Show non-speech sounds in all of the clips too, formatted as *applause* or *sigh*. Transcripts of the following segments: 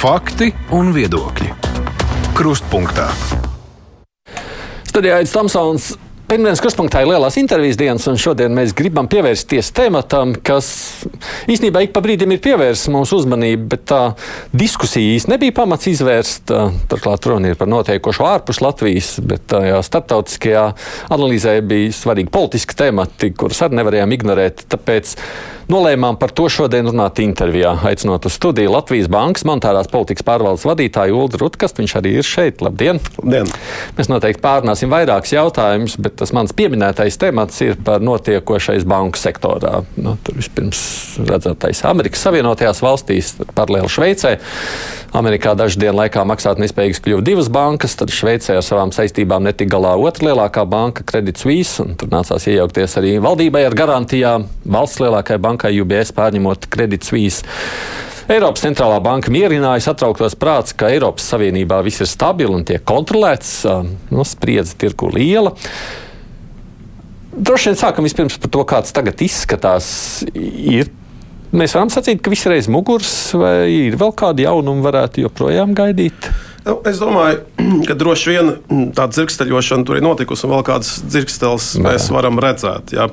Fakti un viedokļi. Krustpunktā. Studijā Aits Tomsons Pirmdienas kruspunktā ir lielās intervijas dienas, un šodien mēs gribam pievērsties tematam, kas īstenībā ik pa brīdim ir pievērsts mūsu uzmanību, bet tā diskusija īstenībā nebija pamats izvērst. Turklāt runa ir par noteikošo ārpus Latvijas, bet tajā starptautiskajā analīzē bija svarīgi politiski temati, kurus arī nevarējām ignorēt. Tāpēc Nolēmām par to šodien runāt intervijā, aicinot uz studiju Latvijas Bankas monetārās politikas pārvaldes vadītāju Ulu Rutkastu. Viņš arī ir šeit. Labdien! Labdien. Mēs noteikti pārunāsim vairākus jautājumus, bet tas mans pieminētais temats ir par notiekošais banku sektorā. Nu, tur vispirms redzētais Amerikas Savienotajās valstīs, paralēli Šveicē. Amerikā dažu dienu laikā maksātnespējīgas kļuva divas bankas, tad Šveicē ar savām saistībām netika galā otra lielākā banka, Credit Suisse. Tur nācās iejaukties arī valdībai ar garantijām valsts lielākajai bankai UBS pārņemot Credit Suisse. Eiropas centrālā banka mierināja satrauktos prāts, ka Eiropas Savienībā viss ir stabili un tiek kontrolēts. Nu, spriedze tirku liela. Droši vien sākam vispirms par to, kāds tagad izskatās. Ir Mēs varam sacīt, ka viss ir aiz muguras, vai ir vēl kādi jaunumi, varētu joprojām gaidīt. Nu, es domāju, *clears throat* ka droši vien tāda dzirksteļošana tur ir notikusi, un vēl kādas dzirksteles mēs varam redzēt. Jā.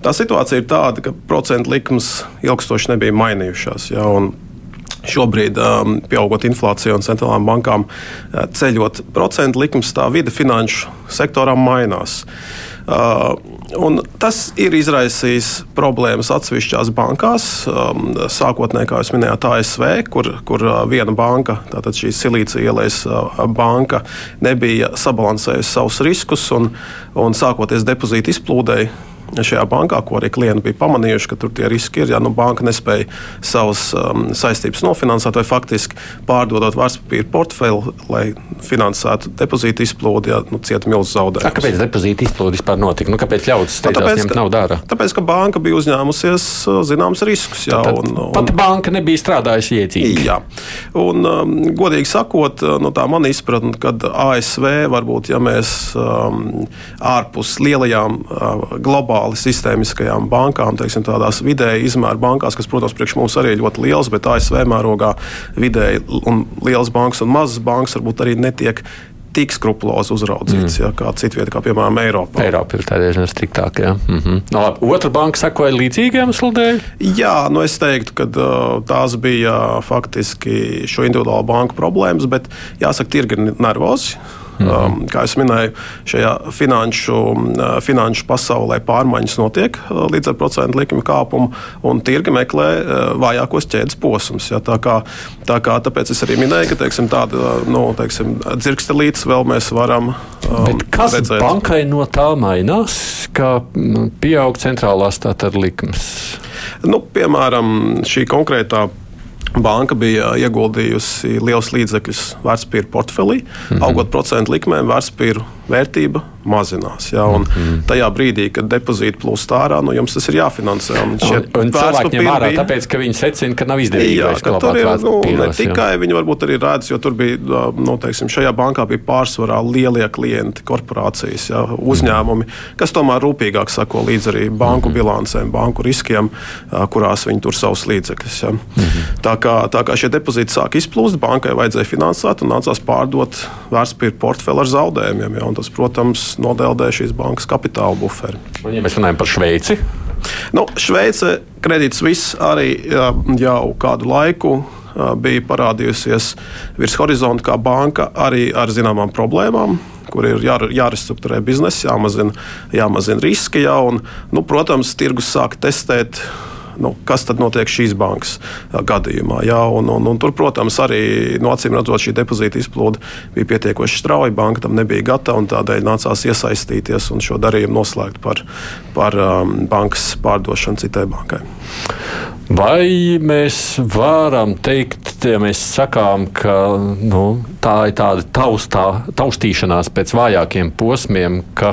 Tā situācija ir tāda, ka procentu likmes ilgstoši nebija mainījušās. Jā, Šobrīd, um, pieaugot inflācijai un centrālām bankām, ceļot procentu likmes, tā vide finanšu sektorā mainās. Uh, tas ir izraisījis problēmas atsevišķās bankās. Um, sākotnēji, kā jūs minējāt, ASV, kur, kur uh, viena banka, tātad šī Silīcija ielais uh, banka, nebija sabalansējusi savus riskus un, un sākoties depozītu izplūdēji šajā bankā, ko arī klienti bija pamanījuši, ka tur tie riski ir. Ja nu, banka nespēja savas um, saistības nofinansēt, vai faktiski pārdodot vērtspapīra portfeli, lai finansētu depozītu izplūdi, ja nu, cieta milzu zaudējumus. Kāpēc depozīta izplūde vispār notika? Nu, kāpēc ļaudis nu, steidzās ņemt naudu ārā? Tāpēc, ka banka bija uzņēmusies uh, zināms riskus. Jā, Tad, un, un, pat banka nebija strādājusi iecīgi. Jā, un um, godīgi sakot, uh, no tā man izpratne, kad ASV varbūt, ja mēs um, ārpus lielajām uh, globālām globāli sistēmiskajām bankām, teiksim, tādās vidēji izmēra bankās, kas, protams, priekš mums arī ir ļoti liels, bet ASV mērogā vidēji un liels bankas un mazas bankas varbūt arī netiek tik skrupulozi uzraudzīts, mm. ja, kā citvietā, kā piemēram Eiropā. Eiropa ir diezgan striktāka. Ja. Mm -hmm. no, labi, otra banka sekoja līdzīgiem sludēm? Jā, nu es teiktu, ka tās bija faktiski šo individuālo banku problēmas, bet jāsaka, tirgi ir nervozi. Mm -hmm. um, kā jau minēju, šajā finanšu, uh, finanšu pasaulē pārmaiņas notiek uh, līdz ar procentu likuma kāpumu, un tirgi meklē uh, vājākos ķēdes posmus. Ja, tā kā, tā kā, tāpēc es arī minēju, ka teiksim, tāda nu, teiksim, dzirkstelītes vēl mēs varam um, Bet kas redzēt. bankai no tā mainās, ka nu, pieaug centrālās tātad likmes? Nu, piemēram, šī konkrētā Banka bija ieguldījusi liels līdzekļus vērtspapīru portfelī, mm -hmm. augot procentu likmēm, vērtspapīru vērtība mazinās. Ja, un mm. tajā brīdī, kad depozīti plūst ārā, nu, jums tas ir jāfinansē. Un, un, un cilvēki ņem ārā, bija... tāpēc, ka viņi secina, ka nav izdevīgi. Jā, ka tur ir nu, ne tikai jā. viņi varbūt arī redz, jo tur bija, nu, teiksim, šajā bankā bija pārsvarā lielie klienti, korporācijas, ja, uzņēmumi, kas tomēr rūpīgāk sako līdz arī banku mm. bilancēm, banku riskiem, kurās viņi tur savus līdzekļus. Ja. Mm. Tā, kā, tā kā šie depozīti sāk izplūst, bankai vajadzēja finansēt un nācās pārdot vērtspapīru portfeli ar zaudējumiem. Ja, un tas, protams, nodeldē šīs bankas kapitāla buferi. Un, ja mēs runājam par Šveici. Nu, Šveice kredīts viss arī jau kādu laiku bija parādījusies virs horizonta kā banka arī ar zināmām problēmām kur ir jā, jārestruktūrē biznesa, jāmazina, jāmazina riski. Jā, un, nu, protams, tirgus sāk testēt nu, kas tad notiek šīs bankas gadījumā. Jā, un, un, un tur, protams, arī nu, acīm redzot, šī depozīta izplūde bija pietiekoši strauja. Banka tam nebija gatava un tādēļ nācās iesaistīties un šo darījumu noslēgt par, par um, bankas pārdošanu citai bankai. Vai mēs varam teikt, ja mēs sakām, ka nu, tā ir tāda taustā, taustīšanās pēc vājākiem posmiem, ka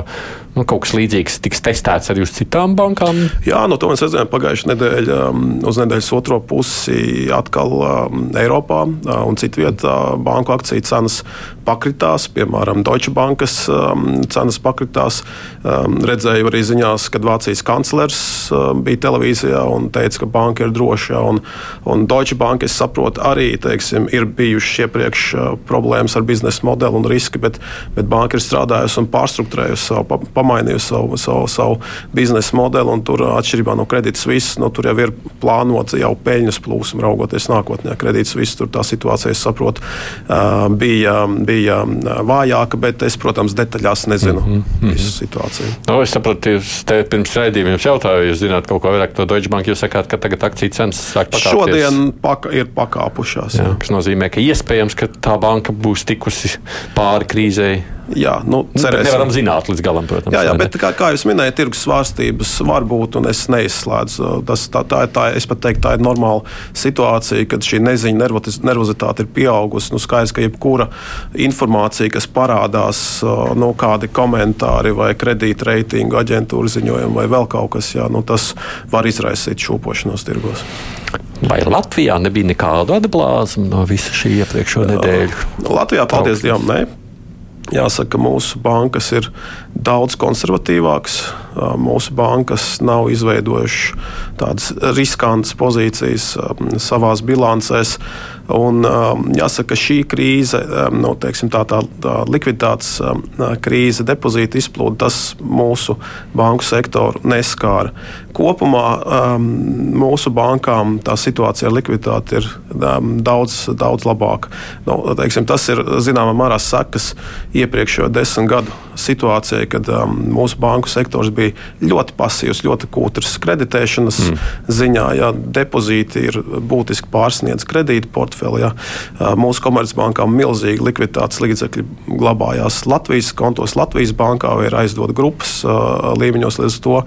nu, kaut kas līdzīgs tiks testēts arī uz citām bankām? Jā, no to mēs redzējām pagājušajā nedēļā, um, uz nedēļas otro pusi atkal um, Eiropā uh, un citvietā banku akciju cenas pakritās. Piemēram, Deutsche Bankas um, cenas pakritās. Redzēju arī ziņās, kad Vācijas kanclers bija televīzijā un teica, ka banka ir droša. Un, un Deutsche Bank, es saprotu, arī teiksim, ir bijušas iepriekš uh, problēmas ar biznesa modeli un riski, bet, bet banka ir strādājusi un pārstruktūrējusi savu, pamainījusi savu, savu, savu biznesa modeli. Tur, atšķirībā no kredītas visas, nu, tur jau ir plānota jau peļņas plūsma, raugoties nākotnē. Kredītas visas tur tā situācija, es saprotu, bija, bija vājāka, bet es, protams, detaļās nezinu mm -hmm. visu situāciju. No, nu, es saprotu, jūs te pirms raidījuma jautāju, jūs zināt kaut ko vairāk par Deutsche Bank. Jūs sakāt, ka tagad akciju cenas sāk pakāpties. Šodien paka, ir pakāpušās. Jā, kas nozīmē, ka iespējams, ka tā banka būs tikusi pāri krīzei. Jā, nu, nu cerēsim. Nevaram zināt līdz galam, protams. Jā, jā bet kā, kā jūs minējāt, tirgus svārstības var būt, un es neizslēdzu. Tas, tā, tā, tā, es pat teiktu, tā ir normāla situācija, kad šī neziņa, nervozitāte ir pieaugusi. Nu, skaidrs, ka jebkura informācija, kas parādās, nu, kādi komentāri vai kredītreitingu aģentūra ziņojumi vai vēl kaut kas, jā, nu, tas var izraisīt šūpošanos tirgos. Vai Latvijā nebija nekāda atblāzma no visa šī iepriekšējā nedēļa? Latvijā, paldies Dievam, ne. Jāsaka, mūsu bankas ir daudz konservatīvākas. Mūsu bankas nav izveidojušas tādas riskantas pozīcijas savā bilancēs. Un, jāsaka, šī krīze, nu, teiksim, tā, tā, tā likviditātes krīze, depozīta izplūde, tas mūsu banku sektoru neskāra. Kopumā mūsu bankām tā situācija ar likviditāti ir daudz, daudz labāka. Nu, teiksim, tas ir zināmā mērā sekas iepriekšējo desmit gadu situācijai, kad mūsu banku sektors bija ļoti pasīvs, ļoti kūtrs kreditēšanas mm. ziņā. Ja, depozīti ir būtiski pārsniedz kredītu portfeli. Uh, mūsu komercbankām milzīgi likviditātes līdzekļi glabājās Latvijas kontos, Latvijas bankā vai ir aizdot grupas līmeņos. Līdz to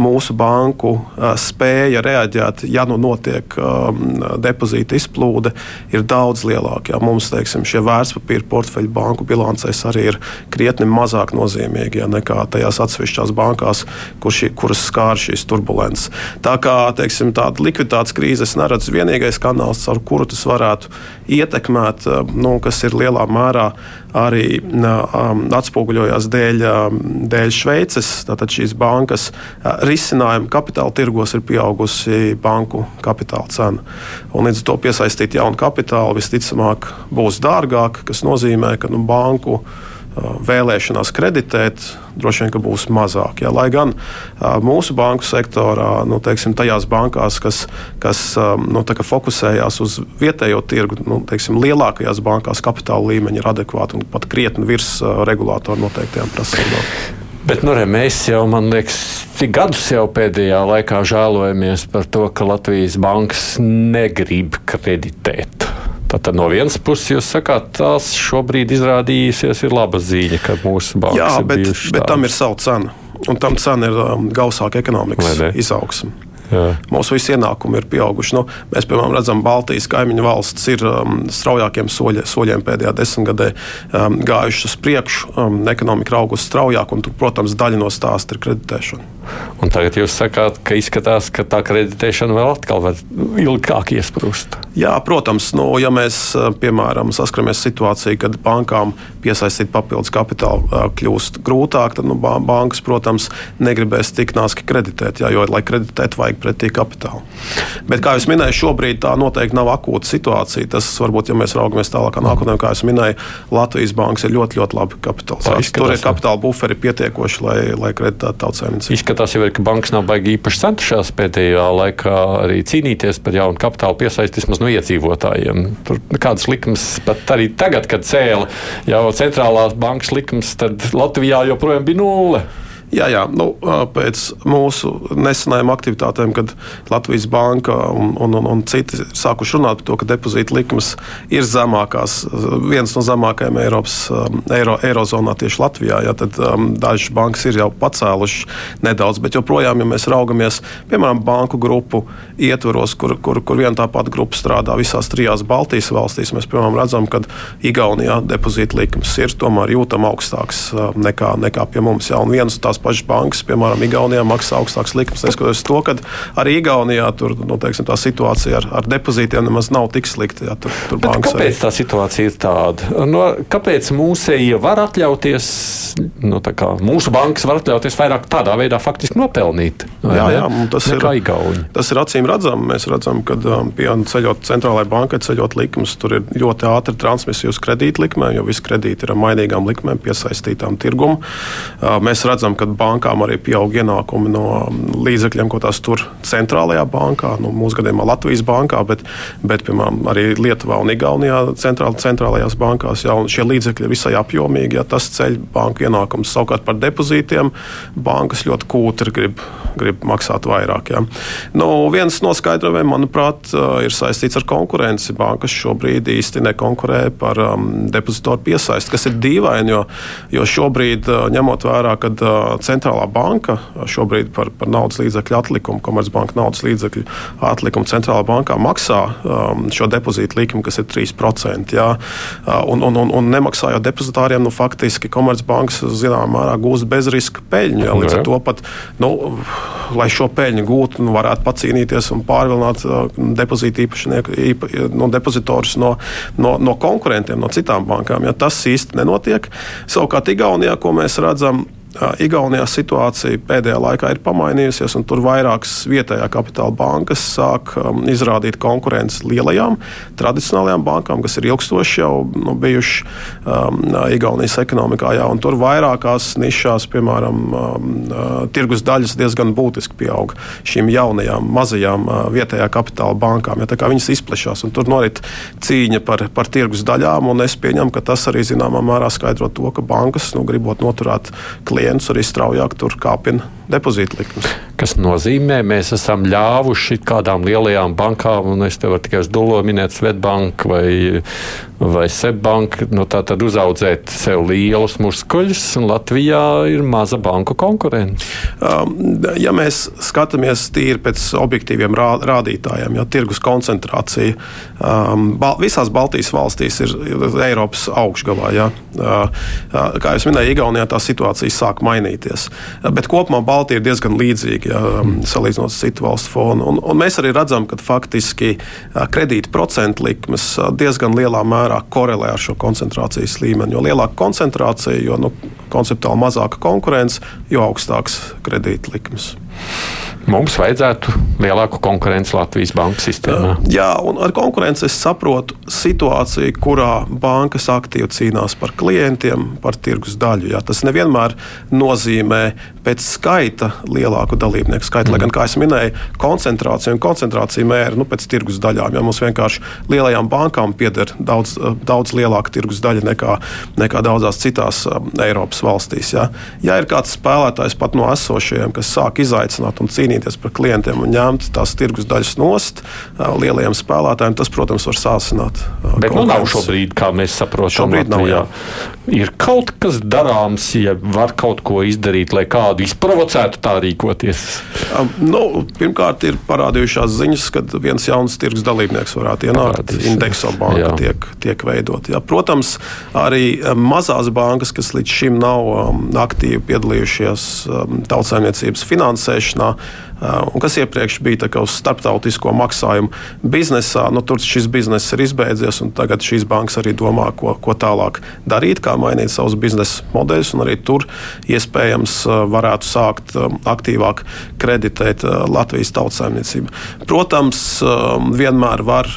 mūsu banku spēja reaģēt, ja nu notiek depozīta izplūde, ir daudz lielāka. Mums teiksim, šie vērtspapīra portfeļu banku bilancēs arī ir krietni mazāk mazāk nozīmīgi ja, nekā tajās atsevišķās bankās, kur šī, kuras skāra šīs turbulences. Tā kā teiksim, tāda likviditātes krīze neredz vienīgais kanāls, ar kuru tas varētu ietekmēt, eh, nu, kas ir lielā mērā arī um, atspoguļojās dēļ, um, dēļ Šveices. Tātad šīs bankas uh, risinājuma kapitāla tirgos ir pieaugusi banku kapitāla cena. Un līdz ar to piesaistīt jaunu kapitālu visticamāk būs dārgāk, kas nozīmē, ka nu, banku vēlēšanās kreditēt, droši vien būs mazāk. Ja? Lai gan mūsu banku sektorā, nu, teiksim, tajās bankās, kas, kas nu, fokusējās uz vietējo tirgu, nu, teiksim, lielākajās bankās kapitāla līmeņi ir adekvāti un pat krietni virs regulātoru noteiktajām prasībām. Bet nu, re, mēs jau, man liekas, cik gadus jau pēdējā laikā žēlojamies par to, ka Latvijas bankas negrib kreditēt. Tātad no vienas puses jūs sakāt, tās šobrīd izrādījusies ir laba ziņa, ka mūsu bankas Jā, bet, ir bet tam ir sava cena. Un tam cena ir um, gausāka ekonomikas izaugsme. Jā. Mūsu visi ienākumi ir pieauguši. Nu, mēs, piemēram, redzam, Baltijas kaimiņu valsts ir um, straujākiem soļi, soļiem pēdējā desmitgadē um, gājušas uz priekšu, um, ekonomika augusi straujāk, un, tur, protams, daļa no stāsta ir kreditēšana. Un tagad jūs sakāt, ka izskatās, ka tā kreditēšana vēl atkal var ilgāk iesprūst. Jā, protams, nu, ja mēs uh, piemēram saskaramies situācijā, kad bankām piesaistīt papildus kapitālu uh, kļūst grūtāk, tad nu, bankas, protams, negribēs tik nāski kreditēt, jā, jo, lai kreditētu, vajag pretī kapitālu. Bet, kā jau minēju, šobrīd tā noteikti nav akūta situācija. Tas varbūt, ja mēs raugamies tālāk nākotnē, kā jau minēju, Latvijas bankas ir ļoti, ļoti labi kapitalizētas. Tur ir kapitāla buferi pietiekoši, lai, lai kreditētu tautsēmniecību. Izskatās, jau, ka bankas nav baigi īpaši centušās pēdējā laikā arī cīnīties par jaunu kapitālu piesaisti vismaz no iedzīvotājiem. Tur kādas likmes pat arī tagad, kad cēla jau centrālās bankas likmes, tad Latvijā joprojām bija nulle. Jā, jā. Nu, pēc mūsu nesenajām aktivitātēm, kad Latvijas Banka un, un, un, un citi sākuši runāt par to, ka depozīta likmes ir zemākās, viens no zemākajiem Eiropas, Eiro, Eirozonā tieši Latvijā, jā, tad um, dažas bankas ir jau pacēlušas nedaudz, bet joprojām, ja mēs raugamies, piemēram, banku grupu ietvaros, kur, kur, kur viena tā pati grupa strādā visās trijās Baltijas valstīs, mēs, piemēram, redzam, ka Igaunijā depozīta likmes ir tomēr jūtama augstākas nekā, nekā pie mums. Jā, un viens tās tās pašas bankas, piemēram, Igaunijā maksā augstākas likmes. Neskatoties to, ka arī Igaunijā tur, nu, teiksim, tā situācija ar, ar depozītiem nemaz nav tik slikta. Jā, tur, tur kāpēc arī... tā situācija ir tāda? No, kāpēc mūsēji var atļauties, nu, kā, mūsu bankas var atļauties vairāk tādā veidā faktiski nopelnīt? Jā, jā tas, ir, Igauņi. tas ir acīm redzami. Mēs redzam, ka um, pie ceļot centrālajai bankai, ceļot likmes, tur ir ļoti ātri transmisija uz kredītlikmēm, jo visi kredīti ir ar mainīgām likmēm piesaistītām tirgumu. Uh, mēs redzam, ka bankām arī pieaug ienākumi no um, līdzekļiem, ko tās tur centrālajā bankā, nu, mūsu gadījumā Latvijas bankā, bet, bet piemēram, arī Lietuvā un Igaunijā centrāl, centrālajās bankās. Jā, šie līdzekļi ir visai apjomīgi, ja tas ceļ banku ienākumus savukārt par depozītiem. Bankas ļoti kūtri grib, grib maksāt vairāk. Jā. Nu, viens no skaidrojumiem, manuprāt, ir saistīts ar konkurenci. Bankas šobrīd īsti nekonkurē par um, depozitoru piesaisti, kas ir dīvaini, jo, jo šobrīd, ņemot vērā, ka uh, centrālā banka šobrīd par, par naudas līdzekļu atlikumu, Komercbanka naudas līdzekļu atlikumu centrālā bankā maksā um, šo depozītu likumu, kas ir 3%. Jā, uh, un, un, un, un nemaksājot depozitāriem, nu, faktiski Komercbanks zināmā mērā gūst bezriska peļņu. Jā, līdz ar to pat, nu, lai šo peļņu gūtu, nu, varētu pacīnīties un pārvilināt uh, depozītu īpašnieku, īpa, no depozitorus no, no, no konkurentiem, no citām bankām. Ja tas īsti nenotiek. Savukārt Igaunijā, ko mēs redzam, Igaunijā situācija pēdējā laikā ir pamainījusies, un tur vairākas vietējā kapitāla bankas sāk um, izrādīt konkurences lielajām tradicionālajām bankām, kas ir ilgstoši jau nu, bijušas um, Igaunijas ekonomikā. Jā, tur vairākās nišās, piemēram, um, tirgus daļas diezgan būtiski pieaug šīm jaunajām, mazajām uh, vietējā kapitāla bankām. Ja, viņas izplešās, un tur norit cīņa par, par tirgus daļām, un es pieņemu, ka tas arī zināmā mērā skaidro to, ka bankas, nu, gribot noturēt klientus, klientus arī straujāk tur kāpina depozīta likmes. Kas nozīmē, mēs esam ļāvuši kādām lielajām bankām, un es te varu tikai uz dolo minēt Svetbanku vai, vai Sebbanku, nu tā tad uzaudzēt sev lielus muskuļus, un Latvijā ir maza banku konkurence. Um, ja mēs skatāmies tīri pēc objektīviem rā, rādītājiem, ja tirgus koncentrācija um, visās Baltijas valstīs ir, ir Eiropas augšgalā. Ja. Uh, uh, kā jau minēju, Igaunijā tā situācija sāk mainīties. Uh, bet kopumā Baltija ir diezgan līdzīga, ja, um, salīdzinot ar citu valstu fonu. Un, un mēs arī redzam, ka faktiski kredīta procentu likmes diezgan lielā mērā korelē ar šo koncentrācijas līmeni. Jo lielāka koncentrācija, jo nu, konceptuāli mazāka konkurence, jo augstāks kredīta likmes mums vajadzētu lielāku konkurenci Latvijas banku sistēmā. Jā, un ar konkurenci es saprotu situāciju, kurā bankas aktīvi cīnās par klientiem, par tirgus daļu. Jā. Tas nevienmēr nozīmē pēc skaita lielāku dalībnieku skaitu, mm. lai gan, kā jau minēju, koncentrācija un koncentrācija mēra nu, pēc tirgus daļām. Jā, mums vienkārši lielajām bankām pieder daudz, daudz lielāka tirgus daļa nekā, nekā daudzās citās um, Eiropas valstīs. Jā. Ja ir kāds spēlētājs pat no esošajiem, kas sāk izaicināt un cīnīties, cīnīties par klientiem un ņemt tās tirgus daļas nost lielajiem spēlētājiem, tas, protams, var sāsināt. Bet nu nav šobrīd, kā mēs saprotam, šobrīd nav. Jā. Ir kaut kas darāms, ja var kaut ko izdarīt, lai kādu izprovocētu tā rīkoties? Nu, pirmkārt, ir parādījušās ziņas, ka viens jauns tirgus dalībnieks varētu ienākt. Indekso banka tiek, tiek veidot. Jā. Protams, arī mazās bankas, kas līdz šim nav um, aktīvi piedalījušies um, tautsājumniecības finansēšanā, un kas iepriekš bija uz starptautisko maksājumu biznesā. Nu, tur šis bizness ir izbeidzies, tagad šīs bankas arī domā, ko, ko tālāk darīt, kā mainīt savus biznesa modeļus. Arī tur iespējams varētu sākt aktīvāk kreditēt Latvijas tautsājumniecību. Protams, vienmēr var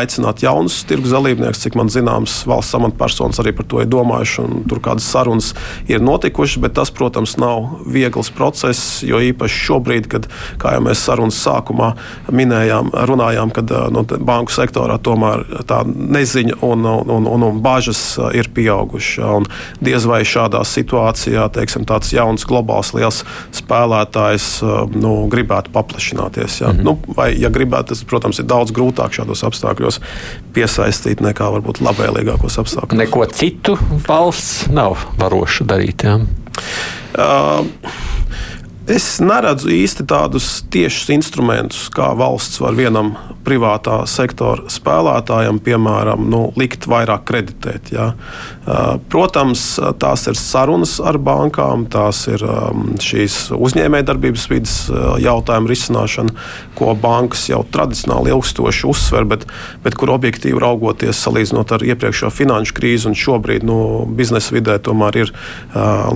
aicināt jaunus tirgus dalībniekus, cik man zināms, valsts amatpersonas arī par to ir domājuši, tur kādas sarunas ir notikušas, bet tas, protams, nav viegls process, jo īpaši šobrīd, kad kā jau mēs sarunas sākumā minējām, runājām, kad nu, banku sektorā tomēr tā neziņa un, un, un, un bažas ir pieaugušas. Diez vai šādā situācijā teiksim, tāds jauns globāls liels spēlētājs nu, gribētu paplašināties. Ja? Mm -hmm. nu, vai, ja gribētu, tas, protams, ir daudz grūtāk šādos apstākļos piesaistīt nekā varbūt labvēlīgākos apstākļos. Neko citu valsts nav varoša darīt. Ja? Uh, Es neredzu īsti tādus tiešus instrumentus, kā valsts var vienam privātā sektora spēlētājam, piemēram, nu, likt vairāk kreditēt. Ja. Protams, tās ir sarunas ar bankām, tās ir šīs uzņēmējdarbības vidas jautājumu risināšana, ko bankas jau tradicionāli ilgstoši uzsver, bet, bet kur objektīvi raugoties, salīdzinot ar iepriekšējo finanšu krīzi un šobrīd nu, biznesa vidē, tomēr ir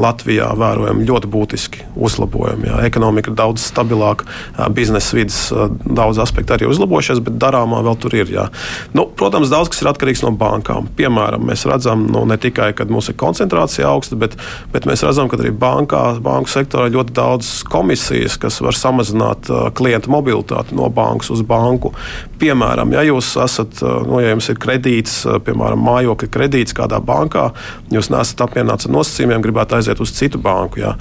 Latvijā vērojami ļoti būtiski uzlabojumi. Jā. Ekonomika ir daudz stabilāka, biznesa vidas daudz aspektu arī uzlabojušies, bet darāmā vēl tur ir. Jā. Nu, protams, daudz kas ir atkarīgs no bankām. Piemēram, mēs redzam nu, ne tikai, ka mums ir koncentrācija augsta, bet, bet mēs redzam, ka arī bankā, banku sektorā ļoti daudz komisijas, kas var samazināt klientu mobilitāti no bankas uz banku. Piemēram, ja jūs esat, nu, ja jums ir kredīts, piemēram, mājokļa kredīts kādā bankā, jūs nesat apmierināts ar nosacījumiem, gribētu aiziet uz citu banku. Ja.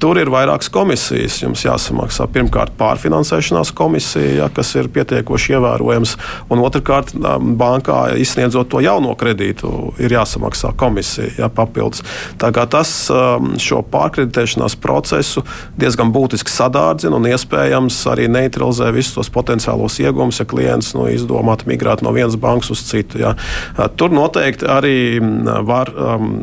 Tur ir vairākas komisijas. Jums jāsamaksā pirmkārt pārfinansēšanās komisija, ja, kas ir pietiekoši ievērojams, un otrkārt bankā izsniedzot to jauno kredītu, ir jāsamaksā komisija ja, papildus. Tas šo pārkreditēšanās procesu diezgan būtiski sadārdzina un iespējams arī neutralizē visus tos potenciālos iegūmus, ja klients nu, izdomātu migrēt no vienas bankas uz citu. Ja. Tur noteikti arī var um,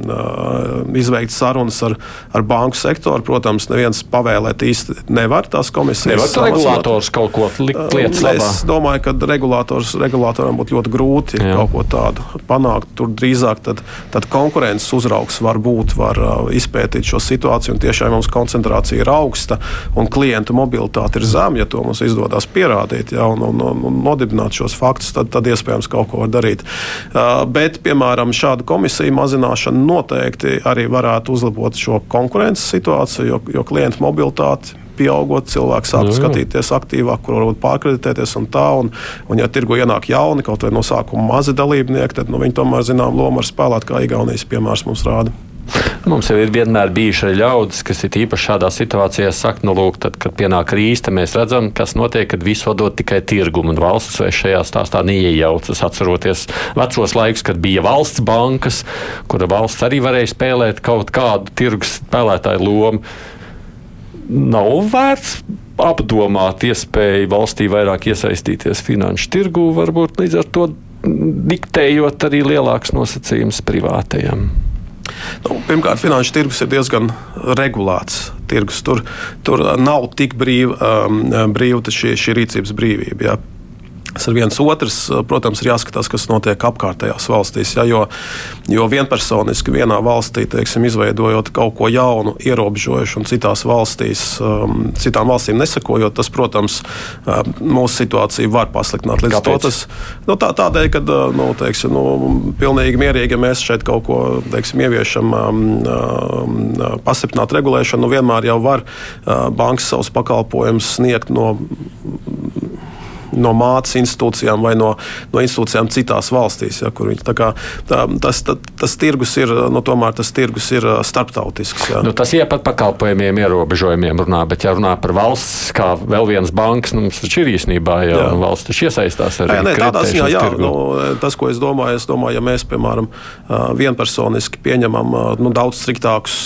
izveikt sarunas ar, ar banku sektoru. Protams, neviens pavēlēt īsti nevar tās komisijas. Nevar regulators kaut ko likt lietas labā? Es domāju, ka regulātoram būtu ļoti grūti Jā. kaut ko tādu panākt. Tur drīzāk tad, tad konkurences uzraugs var būt, var uh, izpētīt šo situāciju. Tiešām mums koncentrācija ir augsta un klientu mobilitāte ir zema. Ja to mums izdodas pierādīt ja, un, un, un, nodibināt šos faktus, tad, tad iespējams kaut ko var darīt. Uh, bet, piemēram, šādu komisiju mazināšana noteikti arī varētu uzlabot šo konkurences situāciju, jo, jo klientu mobilitāte pieaugot, cilvēks sāk jā. skatīties aktīvāk, kur varbūt pārkreditēties un tā. Un, un ja tirgu ienāk jauni, kaut vai no sākuma mazi dalībnieki, tad nu, viņi tomēr zinām lomu var spēlēt, kā Igaunijas piemērs mums rāda. Mums jau ir vienmēr bijuši ļaudis, kas ir īpaši šādā situācijā saka, nu, lūk, tad, kad pienāk krīze, mēs redzam, kas notiek, kad visu dod tikai tirgumu un valsts šajā stāstā neiejaucas. Atceroties vecos laikus, kad bija valsts bankas, kura valsts arī varēja spēlēt kaut kādu tirgus spēlētāju lomu nav vērts apdomāt iespēju valstī vairāk iesaistīties finanšu tirgū, varbūt līdz ar to diktējot arī lielākus nosacījumus privātajam. Nu, pirmkārt, finanšu tirgus ir diezgan regulēts. Tirgus. Tur, tur nav tik brīva um, brīva šī, šī rīcības brīvība. Ja. Tas ir viens otrs, protams, ir jāskatās, kas notiek apkārtējās valstīs. Ja, jo, jo vienpersoniski vienā valstī, teiksim, izveidojot kaut ko jaunu, ierobežojuši, un citās valstīs, um, citām valstīm nesakojot, tas, protams, um, mūsu situāciju var pasliktināt. Līdz Kāpēc? to tas nu, tā, tādēļ, ka uh, nu, teiksim, nu, pilnīgi mierīgi, ja mēs šeit kaut ko teiksim, ieviešam, um, um, pastiprināt regulēšanu, nu, vienmēr jau var uh, bankas savus pakalpojumus sniegt no no mātes institūcijām vai no, no institūcijām citās valstīs. Ja, viņi, tā kā, tā, tas, tā, tas tirgus ir, nu, tomēr tas tirgus ir starptautisks. Ja. Nu, tas ir par pakalpojumiem, ierobežojumiem runā, bet ja runā par valsts, kā vēl viens banks, nu, mums taču ir īstenībā, ja jā. valsts taču iesaistās arī. Jā, nē, tādā ziņā, jā, nu, tas, ko es domāju, es domāju, ja mēs, piemēram, vienpersoniski pieņemam nu, daudz striktākus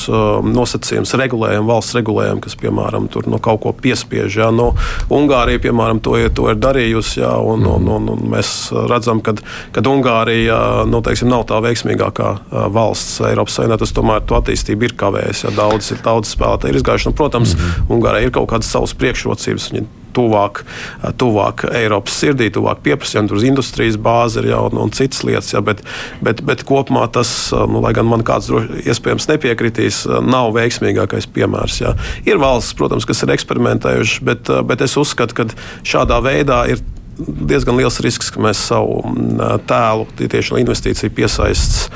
nosacījumus, regulējumu, valsts regulējumu, kas, piemēram, tur nu, kaut ko piespiež. Ja, nu, Ungārija, piemēram, to, to ir darījusi darījusi. Jā, un, un, un, un mēs redzam, ka Ungārija nu, teiksim, nav tā veiksmīgākā valsts Eiropas Savienībā. Tas tomēr to attīstību ir kavējusi. Daudz, daudz spēlētāji ir izgājuši. Nu, protams, mm -hmm. Ungārijai ir kaut kādas savas priekšrocības. Viņi tuvāk, tuvāk Eiropas sirdī, tuvāk pieprasījumam, tur uz industrijas bāzi ir jau un, un citas lietas. Ja, bet, bet, bet kopumā tas, nu, lai gan man kāds droši, iespējams nepiekritīs, nav veiksmīgākais piemērs. Ja. Ir valsts, protams, kas ir eksperimentējušas, bet, bet es uzskatu, ka šādā veidā ir diezgan liels risks, ka mēs savu mm, tēlu tieši no investīciju piesaistes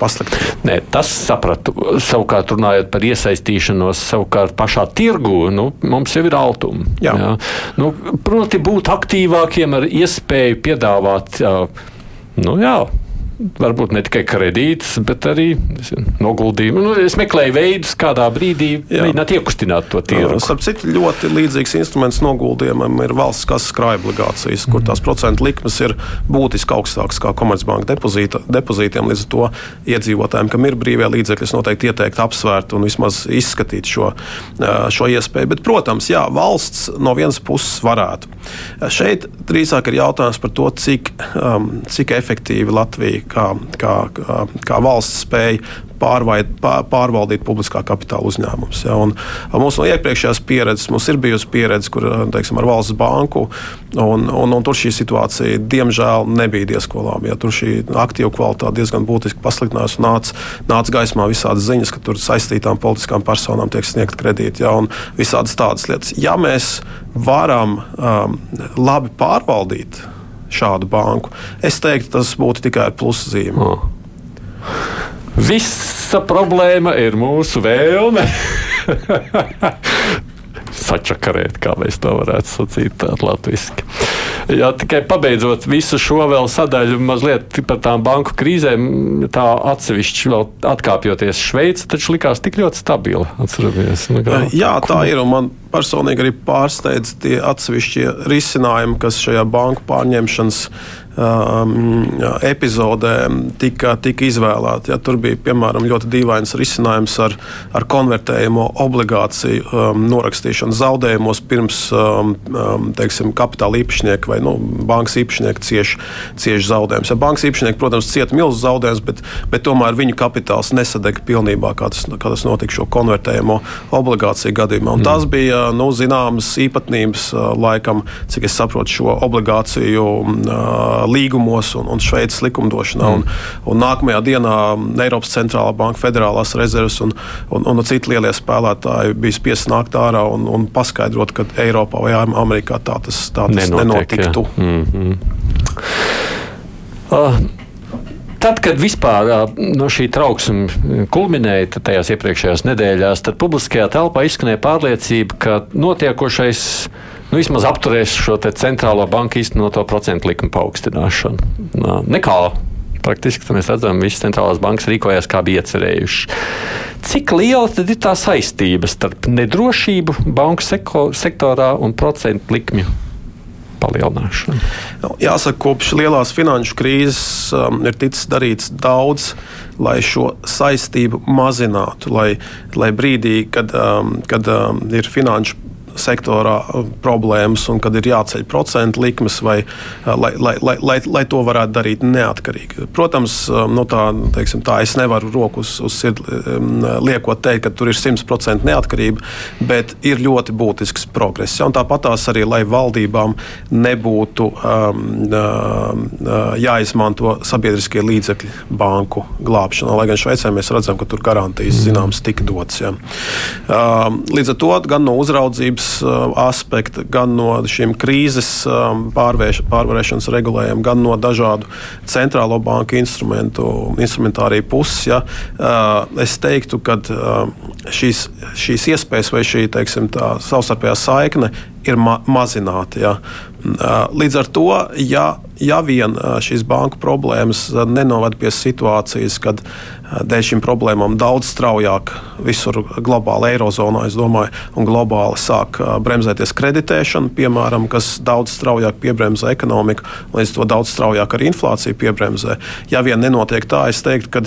pasliktinām. Tas sapratu. Savukārt, runājot par iesaistīšanos savukārt pašā tirgu, nu, mums jau ir altumi. Jā. Jā. Nu, proti, būt aktīvākiem ar iespēju piedāvāt. Nu, jā, varbūt ne tikai kredītus, bet arī noguldījumu. Nu, es meklēju veidus, kādā brīdī mēģināt iekustināt to tirgu. Starp citu, ļoti līdzīgs instruments noguldījumam ir valsts kases krājuma obligācijas, kur tās procentu likmes ir būtiski augstākas kā Komercbanka depozīta, depozītiem. Līdz ar to iedzīvotājiem, kam ir brīvie līdzekļi, es noteikti ieteiktu apsvērt un vismaz izskatīt šo, šo iespēju. Bet, protams, jā, valsts no vienas puses varētu. Šeit drīzāk ir jautājums par to, cik, um, cik efektīvi Latvija kā, kā, kā, kā valsts spēja pārvaid, pārvaldīt publiskā kapitāla uzņēmumus. Ja, un, mums no iepriekšējās pieredzes mums ir bijusi pieredze, kur teiksim, ar valsts banku, un, un, un tur šī situācija diemžēl nebija diezko laba. Ja, tur šī aktīva kvalitāte diezgan būtiski pasliktinājās un nāca nāc gaismā visādas ziņas, ka tur saistītām politiskām personām tiek sniegt kredīti ja, un visādas tādas lietas. Ja mēs varam um, labi pārvaldīt šādu banku, es teiktu, tas būtu tikai ar pluszīmi. Oh. Visa problēma ir mūsu vēlme. *laughs* Sačakarēt, kā mēs to varētu sacīt latviešu. Jā, tikai pabeidzot visu šo vēl sadaļu, mazliet par tām banku krīzēm, tā atsevišķi vēl atkāpjoties Šveice, taču likās tik ļoti stabila. Atceramies, nu, kā, Jā, tā ir. Man personīgi arī pārsteidz tie atsevišķie risinājumi, kas šajā banku pārņemšanas um, epizodē tika, tika izvēlēti. Ja, tur bija piemēram ļoti dīvains risinājums ar, ar konvertējumu obligāciju um, norakstīšanu zaudējumos pirms um, um, teiksim, kapitāla īpašnieka vai nu, bankas īpašnieka cieši cieš zaudējumus. Ja, bankas īpašnieki, protams, cieta milzu zaudējumus, bet, bet tomēr viņu kapitāls nesadega pilnībā, kā tas, kā tas notika šo konvertējumu obligāciju gadījumā. Un mm. Tas bija nu, zināmas īpatnības laikam, cik es saprotu, šo obligāciju līgumos un, un Šveices likumdošanā. Mm. Un, un nākamajā dienā Eiropas centrālā banka, federālās rezerves un, un, un citi lielie spēlētāji bija spiest nākt ārā un, un paskaidrot, ka Eiropā vai Amerikā tā tas, tā tas Nenotiek, nenotiktu. Mm -hmm. uh. Tad, kad vispār no šī trauksme kulminēja tajās iepriekšējās nedēļās, tad publiskajā telpā izskanēja pārliecība, ka notiekošais nu, vismaz apturēs šo centrālo banku īstenoto procentu likumu paaugstināšanu. Nekā praktiski mēs redzam, ka visas centrālās bankas rīkojās kā bija iecerējušas. Cik liela tad ir tā saistība starp nedrošību banku sektorā un procentu likmju? Nu, jāsaka, kopš lielās finanšu krīzes um, ir ticis darīts daudz, lai šo saistību mazinātu, lai, lai brīdī, kad, um, kad um, ir finanšu sektorā uh, problēmas un kad ir jāceļ procentu likmes, vai, uh, lai, lai, lai, lai, lai to varētu darīt neatkarīgi. Protams, um, nu tā, teiksim, tā es nevaru rokas uz sirdi um, liekot teikt, ka tur ir 100% neatkarība, bet ir ļoti būtisks progress. Ja, tāpat tās arī, lai valdībām nebūtu um, uh, jāizmanto sabiedriskie līdzekļi banku glābšanā, lai gan Šveicē mēs redzam, ka tur garantijas zināms tika dots. Ja. Um, līdz ar to gan no uzraudzības drošības uh, aspekta, gan no šiem krīzes um, pārvērš, pārvarēšanas regulējumiem, gan no dažādu centrālo banku instrumentu, instrumentāriju puses. Ja, uh, es teiktu, ka uh, šīs, šīs iespējas vai šī teiksim, savstarpējā saikne ir ma mazināta. Ja. Līdz ar to, ja, ja vien šīs banku problēmas nenovad pie situācijas, kad dēļ šīm problēmām daudz straujāk visur globāli, Eirozonā, domāju, un globāli sāk bremzēties kreditēšana, piemēram, kas daudz straujāk piebremzē ekonomiku, līdz to daudz straujāk arī inflācija piebremzē. Ja vien nenotiek tā, es teiktu, ka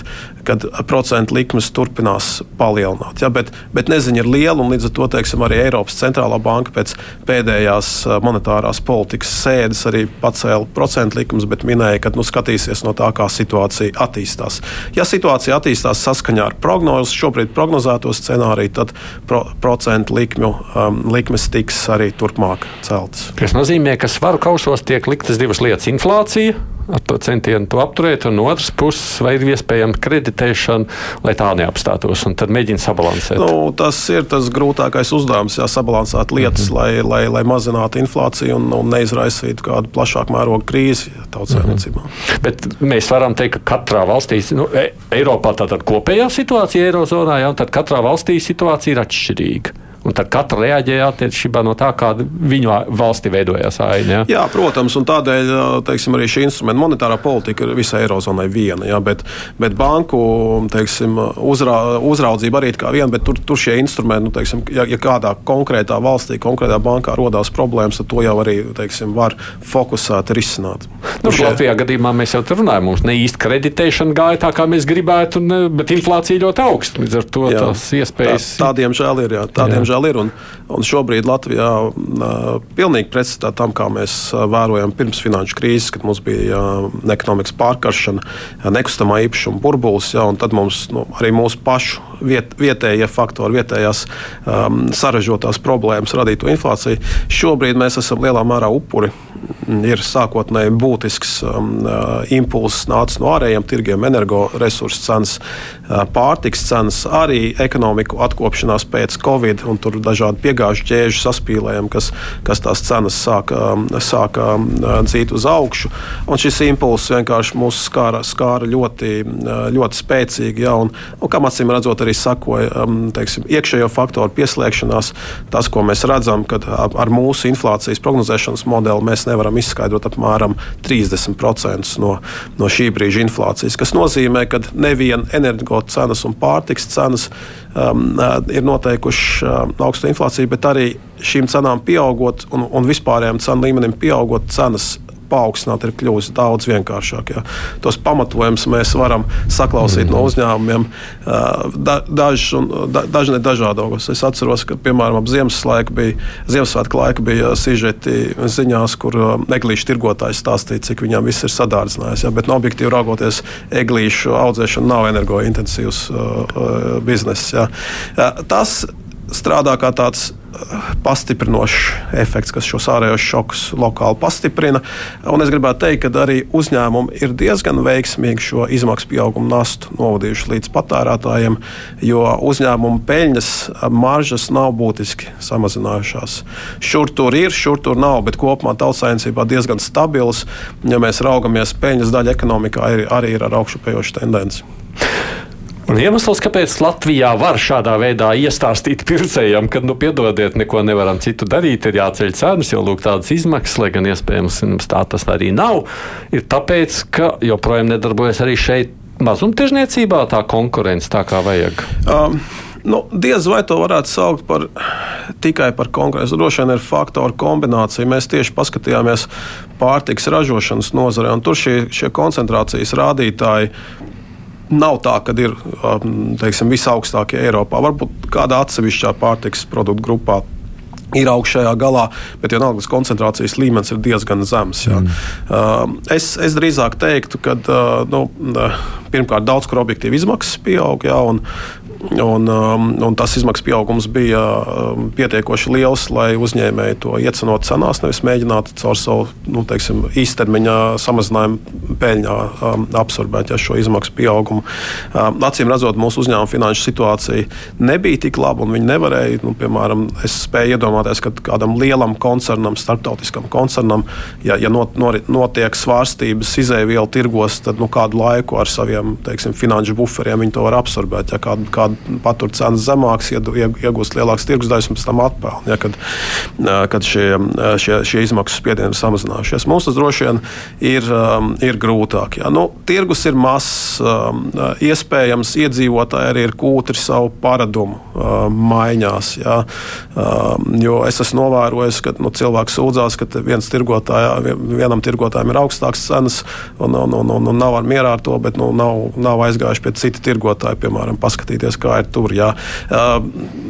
kad procentu likmes turpinās palielināt. Ja, bet, bet neziņa ir liela, un līdz ar to teiksim, arī Eiropas centrālā banka pēc pēdējās monetārās politikas sēdes arī pacēla procentu likumus, bet minēja, ka nu, skatīsies no tā, kā situācija attīstās. Ja situācija attīstās saskaņā ar prognozes, šobrīd prognozēto scenāriju, tad pro, procentu likmju, um, likmes tiks arī turpmāk celtas. Tas nozīmē, ka svaru kausos tiek liktas divas lietas - inflācija ar to centienu to apturēt, un no otras puses, vai ir iespējama kreditēšana, lai tā neapstātos, un tad mēģina sabalansēt. Nu, tas ir tas grūtākais uzdevums, jā, sabalansēt lietas, mm -hmm. lai, lai, lai mazinātu inflāciju un, un neizraisītu kādu plašāku mērogu krīzi tautsēmniecībā. Mm -hmm. Bet mēs varam teikt, ka katrā valstī, nu, Eiropā tātad kopējā situācija Eirozonā, jā, un tad katrā valstī situācija ir atšķirīga. Un tad katra reaģēja attiecībā no tā, kāda viņu valstī veidojās aina. Ja? Jā, protams, un tādēļ teiksim, arī šī instrumenta monetārā politika ir visai Eirozonai viena. Ja? Bet, bet banku teiksim, uzra, uzraudzība arī ir kā viena, bet tur, tur šie instrumenti, nu, teiksim, ja, ja kādā konkrētā valstī, konkrētā bankā rodās problēmas, tad to jau arī teiksim, var fokusēt, risināt. Nu, šie... Latvijā gadījumā mēs jau tur runājam, mums ne īsti kreditēšana gāja tā, kā mēs gribētu, un, bet inflācija ļoti augsta. Līdz ar to jā, tās iespējas. Tā, tādiem žēl ir. Jā, tādiem jā. žēl ir un, un šobrīd Latvijā uh, pilnīgi pretstatā tam, kā mēs vērojam pirms finanšu krīzes, kad mums bija ekonomikas pārkaršana, nekustamā īpašuma burbulis, un tad mums nu, arī mūsu pašu viet, vietējie faktori, vietējās um, sarežģītās problēmas radītu inflāciju. Šobrīd mēs esam lielā mērā upuri. Ir sākotnēji būtisks um, impulss nācis no ārējiem tirgiem, energoresursu cenas, pārtiks cenas, arī ekonomiku atkopšanās pēc Covid un tur dažādi piegāžu ķēžu saspīlējumi, kas, kas tās cenas sāka, sāka dzīt uz augšu. Un šis impulss vienkārši mūs skāra, skāra ļoti, ļoti spēcīgi. Ja, un, un, kā acīm redzot, arī sakoja teiksim, iekšējo faktoru pieslēgšanās. Tas, ko mēs redzam, kad ar mūsu inflācijas prognozēšanas modeli mēs nevaram izskaidrot apmēram 30% no, no šī brīža inflācijas. Tas nozīmē, ka nevien energo cenas un pārtiks cenas um, ir noteikuši um, augstu inflāciju, bet arī šīm cenām pieaugot un, un vispārējiem cenu līmenim pieaugot, cenas paaugstināt, ir kļuvusi daudz vienkāršāk. Ja. Tos pamatojumus mēs varam saklausīt mm. no uzņēmumiem. Da, daži, da, daži ne dažādos. Es atceros, ka piemēram ap Ziemassvētku bija, Ziemassvētku laika bija sižeti ziņās, kur eglīšu tirgotājs stāstīja, cik viņam viss ir sadārdzinājis. Ja. Bet no objektīvi raugoties, eglīšu audzēšana nav energointensīvs uh, bizness. Ja. Tas strādā kā tāds pastiprinošs efekts, kas šos ārējos šokus lokāli pastiprina. Un es gribētu teikt, ka arī uzņēmumi ir diezgan veiksmīgi šo izmaksu pieaugumu nastu novadījuši līdz patērētājiem, jo uzņēmumu peļņas maržas nav būtiski samazinājušās. Šur tur ir, šur tur nav, bet kopumā tautsājumībā diezgan stabils. Ja mēs raugamies, peļņas daļa ekonomikā arī, arī ir ar augšupējošu tendenci. Un iemesls, kāpēc Latvijā var šādā veidā iestāstīt pircējiem, ka, nu, piedodiet, neko nevaram citu darīt, ir jāceļ cenas, jo lūk, tādas izmaksas, lai gan iespējams tā tas arī nav, ir tāpēc, ka joprojām nedarbojas arī šeit mazumtirdzniecībā tā konkurence tā kā vajag. Um. Nu, diez vai to varētu saukt par tikai par konkurenci. Droši vien ir faktoru kombinācija. Mēs tieši paskatījāmies pārtiks ražošanas nozarē, un tur šie, šie koncentrācijas rādītāji nav tā, ka ir um, teiksim, visaugstākie Eiropā. Varbūt kādā atsevišķā pārtiks produktu grupā ir augšējā galā, bet vienalga tas koncentrācijas līmenis ir diezgan zems. Mm. Uh, es, es drīzāk teiktu, ka uh, nu, uh, pirmkārt daudz kur objektīvi izmaksas pieaug, jā, un, Un, um, un tas izmaksu pieaugums bija um, pietiekoši liels, lai uzņēmēji to iecenot cenās, nevis mēģinātu caur savu nu, teiksim, īstermiņā samazinājumu peļņā um, absorbēt ja, šo izmaksu pieaugumu. Um, acīm redzot, mūsu uzņēmuma finanšu situācija nebija tik laba, un viņi nevarēja, nu, piemēram, es spēju iedomāties, ka kādam lielam koncernam, starptautiskam koncernam, ja, ja not, notiek svārstības izēvielu tirgos, tad nu, kādu laiku ar saviem teiksim, finanšu buferiem viņi to var absorbēt. Ja, kādu, kādu patur cenas zemākas, iegūst lielākas tirgus daļas un pēc tam atpelnīt, ja, kad, kad šie, šie, šie izmaksu spiedieni ir samazinājušies. Mums tas droši vien ir, ir grūtāk. Ja. Nu, tirgus ir mazs, iespējams, iedzīvotāji arī ir kūtri savu paradumu maiņās. Ja. Jo es esmu novērojis, ka nu, cilvēks sūdzās, ka viens tirgotājā, vienam tirgotājam ir augstāks cenas un, un, un, un, nav mierā ar to, bet nu, nav, nav aizgājuši pie cita tirgotāja, piemēram, paskatīties, kā ir tur. Jā.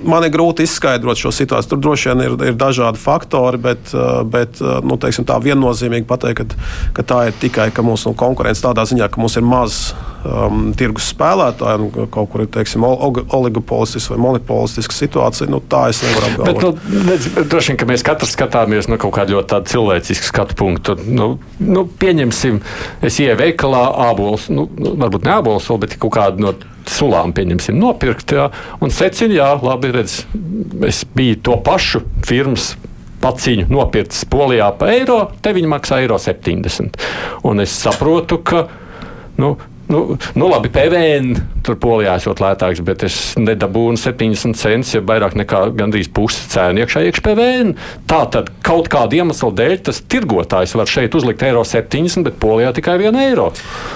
Man ir grūti izskaidrot šo situāciju. Tur droši vien ir, ir dažādi faktori, bet, bet nu, teiksim, tā viennozīmīgi pateikt, ka, ka tā ir tikai mūsu nu, konkurence tādā ziņā, ka mums ir maz um, tirgus spēlētāji, un kaut kur ir teiksim, oligopolistiska vai monopolistiska situācija. Nu, tā es nevaru apgalvot. Bet, nu, droši vien, ka mēs katrs skatāmies no kaut kāda ļoti cilvēciska skatu punkta. Nu, nu, pieņemsim, es ieju veikalā, ābols, nu, nu, varbūt ne ābols, bet kaut kādu no sulām nopirkt. Jā, un secina, jā, labi, redz, es biju to pašu firmas paciņu nopircis Polijā par eiro, te viņi maksā eiro 70. Un es saprotu, ka nu, nu, nu labi, PVN tur polijā esot lētāks, bet es nedabūnu 70 centus, ja vairāk nekā gandrīz pusi cēnu iekšā iekš PVN. Tā tad kaut kāda iemesla dēļ tas tirgotājs var šeit uzlikt eiro 70, bet polijā tikai 1 eiro.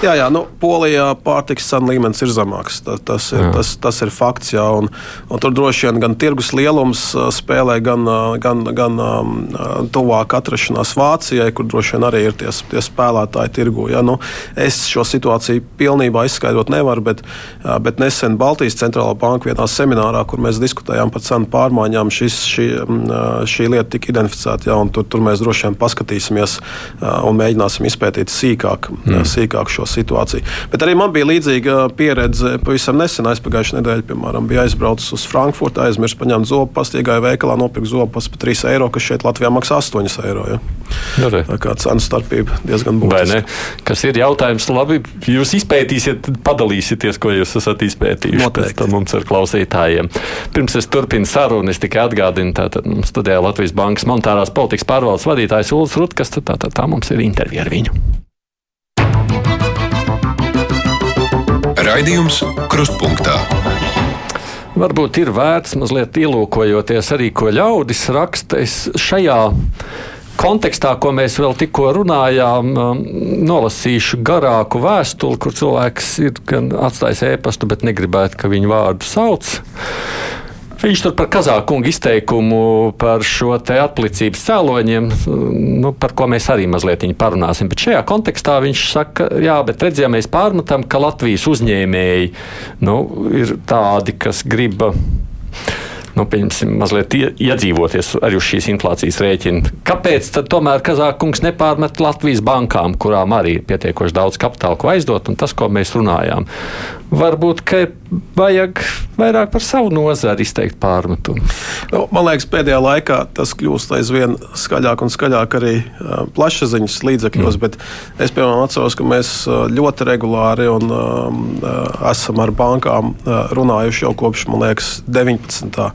Jā, jā, nu, polijā pārtiks cenu līmenis ir zemāks. Tas, tas, ir, jā. tas, tas ir fakts, jā, un, un tur droši vien gan tirgus lielums spēlē, gan, gan, gan um, tuvāk atrašanās Vācijai, kur droši vien arī ir tie, tie spēlētāji tirgu. Ja? Nu, es šo situāciju pilnībā izskaidrot nevaru, bet, bet nesen Baltijas centrālā banka vienā seminārā, kur mēs diskutējām par cenu pārmaiņām, šis, šī, šī lieta tika identificēta. Ja? Tur, tur mēs droši vien paskatīsimies un mēģināsim izpētīt sīkāk, mm. sīkāk šo situāciju. Bet arī man bija līdzīga pieredze pavisam nesen, aizpagājušajā nedēļā, piemēram, bija aizbraucis uz Frankfurtu, aizmirst paņemt zobu pastu, iegāju veikalā, nopirku zobu pastu par 3 eiro, kas šeit Latvijā maksā 8 eiro. Ja? Nu, Tā kā cenu starpība diezgan būtiska. Kas ir jautājums, labi, jūs izpētīsiet, padalīsieties, ko jūs esat izpētījuši. Noteikti. Pēc tam mums ar klausītājiem. Pirms es turpinu sarunu, es tikai atgādinu, tātad mums studēja Latvijas Bankas monetārās politikas pārvaldes vadītājs Ulas Rutkas, tad tā, tā, tā mums ir intervija ar viņu. Raidījums Krustpunktā. Varbūt ir vērts mazliet ielūkojoties arī, ko ļaudis raksta. Es šajā kontekstā, ko mēs vēl tikko runājām, um, nolasīšu garāku vēstuli, kur cilvēks ir gan atstājis ēpastu, bet negribētu, ka viņu vārdu sauc. Viņš tur par Kazākungu izteikumu par šo te atlicības cēloņiem, nu, par ko mēs arī mazliet parunāsim. Bet šajā kontekstā viņš saka, jā, bet redziet, mēs pārmetam, ka Latvijas uzņēmēji nu, ir tādi, kas grib nu, pieņemsim, mazliet iedzīvoties arī uz šīs inflācijas rēķina. Kāpēc tad tomēr Kazākungs nepārmet Latvijas bankām, kurām arī ir pietiekoši daudz kapitāla, ko aizdot, un tas, ko mēs runājām? Varbūt, vajag vairāk par savu nozari izteikt pārmetumu. Nu, man liekas, pēdējā laikā tas kļūst aizvien skaļāk un skaļāk arī uh, plašsaziņas līdzekļos, mm. bet es piemēram atceros, ka mēs ļoti regulāri un, uh, esam ar bankām uh, runājuši jau kopš, liekas, 19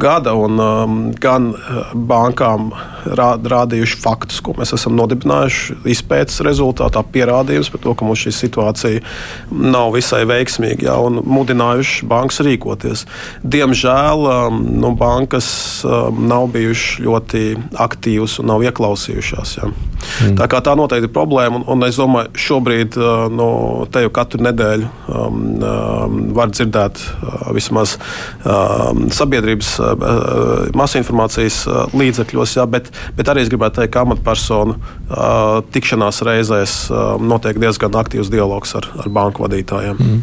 gada, un um, gan bankām rād, rādījuši faktus, ko mēs esam nodibinājuši, izpētes rezultātā pierādījums par to, ka mums šī situācija nav visai veiksmīga, ja, un mudinājuši bankas rīkoties. Diemžēl um, nu, bankas um, nav bijušas ļoti aktīvas un nav ieklausījušās. Ja. Mm. Tā, tā noteikti ir problēma, un, un es domāju, šobrīd uh, nu, te jau katru nedēļu um, um, var dzirdēt uh, vismaz um, sabiedrības uh, masinformācijas uh, līdzekļos, jā, bet, bet arī es gribētu teikt, ka amatpersonu uh, tikšanās reizēs uh, notiek diezgan aktīvs dialogs ar, ar banku vadītājiem. Mm.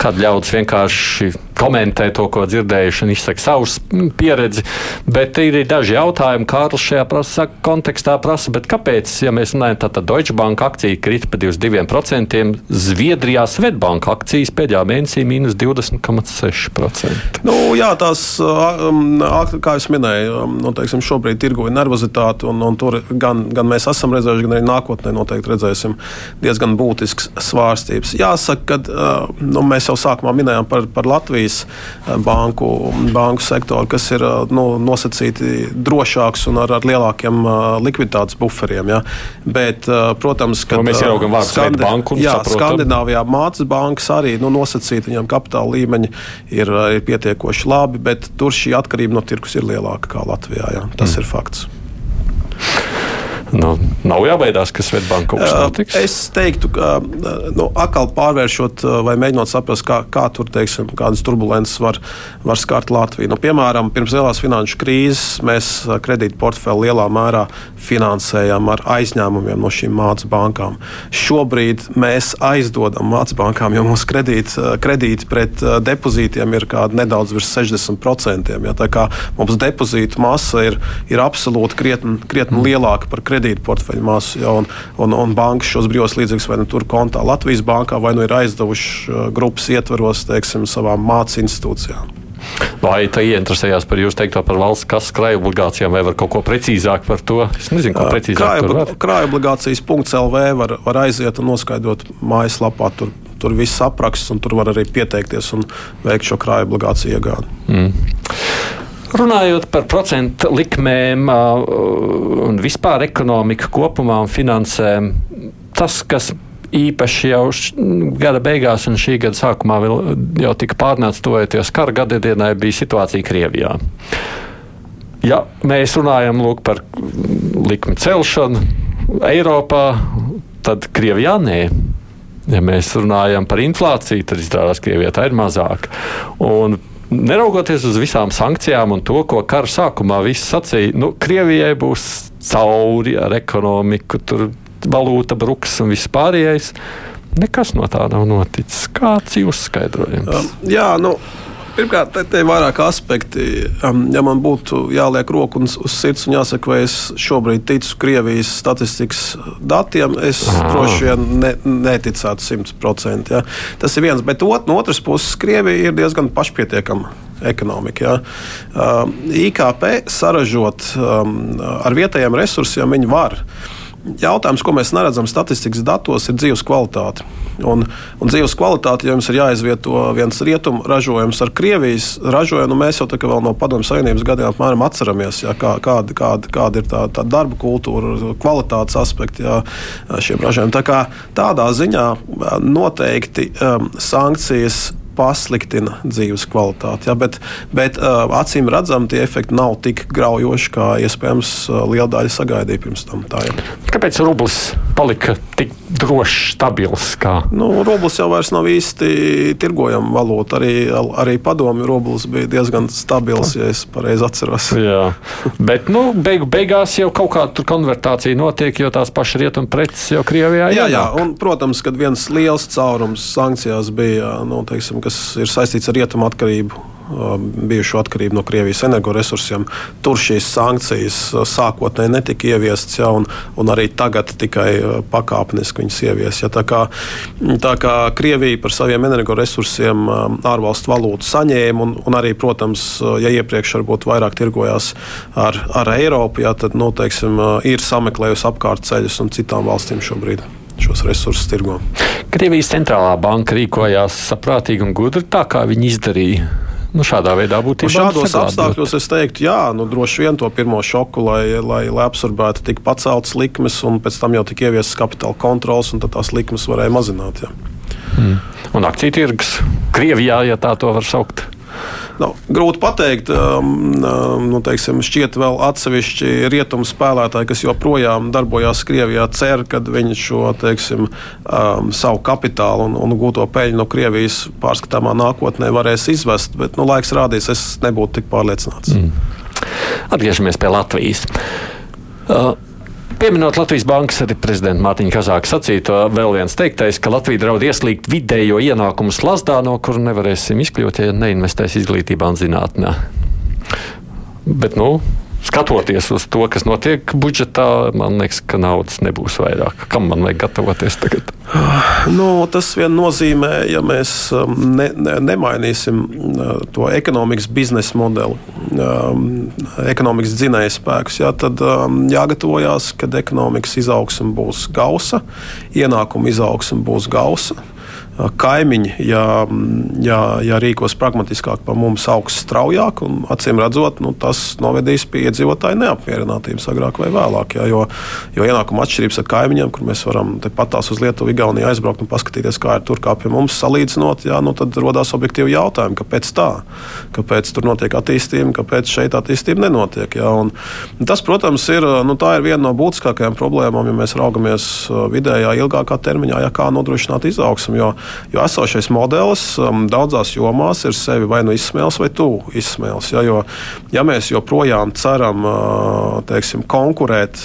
Kāda ļaudis vienkārši komentē to, ko dzirdējuši, un izsaka savu pieredzi. Bet ir daži jautājumi, Kārlis šajā prasa, kontekstā prasa, kāpēc, ja mēs runājam, tad Deutsche Bank akcija krita par 22%, Zviedrijā Svetbanka akcijas pēdējā mēnesī mīnus 20,6%. Nu, jā, tās, um, kā jau minēju, um, nu, teiksim, šobrīd tirgu ir nervozitāte, un, un tur gan, gan mēs esam redzējuši, gan arī nākotnē noteikti redzēsim diezgan būtisks svārstības. Jāsaka, ka uh, nu, mēs jau sākumā minējām par, par. Latvijas eh, banku, banku sektoru, kas ir eh, nu, nosacīti drošāks un ar, ar lielākiem eh, likviditātes buferiem. Ja. Bet, protams, ka mēs ieraugām vārdu Skandi banku. Jā, saprotam. Skandināvijā mācas bankas arī nu, nosacīti, viņam kapitāla līmeņi ir, ir pietiekoši labi, bet tur šī atkarība no tirkus ir lielāka kā Latvijā. Ja. Tas mm. ir fakts. Nu, nav jābaidās, ka Svetbanka kaut kas notiks. Es teiktu, ka nu, atkal pārvēršot vai mēģinot saprast, kā, kā tur teiksim, kādas turbulences var, var skart Latviju. Nu, piemēram, pirms lielās finanšu krīzes mēs kredītu portfeli lielā mērā finansējam ar aizņēmumiem no šīm mācu bankām. Šobrīd mēs aizdodam mācu bankām, jo mūsu kredīti, kredīti pret depozītiem ir nedaudz virs 60%. Ja, tā kā mums depozītu masa ir, ir absolūti krietni, krietni lielāka par kredītu kredītportfeļu masu. Ja, un, un, un bankas šos brīvos līdzekļus vai nu tur kontā Latvijas bankā, vai nu ir aizdevuši uh, grupas ietvaros teiksim, savām mācību institūcijām. Vai tā ieinteresējās par jūsu teikto par valsts kasas krāju obligācijām, vai var kaut ko precīzāk par to? Es nezinu, ko uh, precīzāk par to. Krāju obligācijas.lv var, var aiziet un noskaidrot mājaslapā. Tur, tur viss apraksts, un tur var arī pieteikties un veikt šo krāju obligāciju iegādi. Mm. Runājot par procentu likmēm un vispār ekonomiku kopumā un finansēm, tas, kas īpaši jau gada beigās un šī gada sākumā jau tika pārnāts tojoties kara gadienai, bija situācija Krievijā. Ja mēs runājam lūk, par likmi celšanu Eiropā, tad Krievijā nē. Ja mēs runājam par inflāciju, tad izrādās, ka Krievijā tā ir mazāk. Un neraugoties uz visām sankcijām un to, ko kara sākumā viss sacīja, nu, Krievijai būs cauri ar ekonomiku, tur valūta bruks un viss pārējais. Nekas no tā nav noticis. Kāds ir jūsu skaidrojums? Um, jā, nu, Pirmkārt, te, te ir vairāk aspekti. Ja man būtu jāliek roku uz sirds un jāsaka, vai es šobrīd ticu Krievijas statistikas datiem, es Aha. droši vien ne, neticētu simtprocentīgi. Ja. Tas ir viens, bet ot, no otras puses, Krievija ir diezgan pašpietiekama ekonomika. Ja. Um, IKP saražot um, ar vietējiem resursiem viņi var. Jautājums, ko mēs neredzam statistikas datos, ir dzīves kvalitāte. Un, un dzīves kvalitāte, ja jums ir jāizvieto viens rietumu ražojums ar Krievijas ražojumu, nu mēs jau tā kā vēl no Padomju Savienības gadiem apmēram atceramies, ja, kā, kāda, kāda, kāda ir tā, tā darba kultūra, kvalitātes aspekti ja, šiem ražojumiem. Tā kā, tādā ziņā noteikti um, sankcijas pasliktina dzīves kvalitāti. Ja, bet bet acīm redzam, tie efekti nav tik graujoši, kā iespējams liela daļa sagaidīja pirms tam. Tā, ja. Kāpēc rublis palika tik drošs, stabils? Kā? Nu, rublis jau vairs nav īsti tirgojama valūta. Arī, arī padomju rublis bija diezgan stabils, ja es pareizi atceros. Jā, bet nu, beigu, beigās jau kaut kāda konvertācija notiek, jo tās pašas rietumu preces jau Krievijā ir. Jā, jā, un, protams, kad viens liels caurums sankcijās bija, nu, teiksim, kas ir saistīts ar rietumu atkarību bijušo atkarību no Krievijas energoresursiem. Tur šīs sankcijas sākotnēji netika ieviestas, ja, un, un arī tagad tikai pakāpeniski viņas ievies. Ja, tā, kā, tā kā Krievija par saviem energoresursiem ārvalstu valūtu saņēma, un, un arī, protams, ja iepriekš varbūt vairāk tirgojās ar, ar Eiropu, ja, tad nu, teiksim, ir sameklējusi apkārt ceļus un citām valstīm šobrīd šos resursus tirgo. Krievijas centrālā banka rīkojās saprātīgi un gudri tā, kā viņi izdarīja. Nu, šādā veidā būtu jābūt. Šādos apstākļos es teiktu, jā, nu, droši vien to pirmo šoku, lai, lai, lai absorbētu tik paceltas likmes, un pēc tam jau tika ieviesas kapitāla kontrols, un tās likmes varēja mazināt. Jā. Mm. Un akciju tirgus Krievijā, ja tā to var saukt. Nu, grūti pateikt. Um, um, nu, teiksim, šķiet, vēl atsevišķi rietumu spēlētāji, kas joprojām darbojās Krievijā, cer, ka viņi šo teiksim, um, savu kapitālu un, un gūto peļņu no Krievijas pārskatāmā nākotnē varēs izvest. Bet nu, laiks rādīs, es nebūtu tik pārliecināts. Mm. Atgriežamies pie Latvijas. Uh, Pieminot Latvijas bankas arī prezidenta Mārtiņa Kazāka sacīto, vēl viens teiktais, ka Latvija draud ieslīgt vidējo ienākumu slazdā, no kura nevarēsim izkļūt, ja neinvestēs izglītībā un zinātnē. Bet, nu, skatoties uz to, kas notiek budžetā, man liekas, ka naudas nebūs vairāk. Kam man vajag gatavoties tagad? Nu, tas vien nozīmē, ja mēs um, ne, ne, nemainīsim uh, to ekonomikas biznesa modeli, um, ekonomikas dzinēja spēkus, jā, tad um, jāgatavojās, kad ekonomikas izaugsme būs gausa, ienākuma izaugsme būs gausa kaimiņi, ja, ja, ja rīkos pragmatiskāk, pa mums augs straujāk, acīm redzot, nu, tas novedīs pie iedzīvotāju neapmierinātības agrāk vai vēlāk. Ja, jo, jo ienākuma atšķirības ar kaimiņiem, kur mēs varam patās uz Lietuvu, Igauniju aizbraukt un paskatīties, kā ir tur kā pie mums salīdzinot, ja, nu, tad radās objektīvi jautājumi, kāpēc tā, kāpēc tur notiek attīstība, kāpēc šeit attīstība nenotiek. Ja, un, tas, protams, ir, nu, ir viena no būtiskākajām problēmām, ja mēs raugamies vidējā, ilgākā termiņā, ja kā nodrošināt izaugsmu. Jo, Jo esošais modelis um, daudzās jomās ir sevi vai nu izsmēlis, vai tuvu izsmēlis. Ja, jo, ja mēs joprojām ceram uh, teiksim, konkurēt,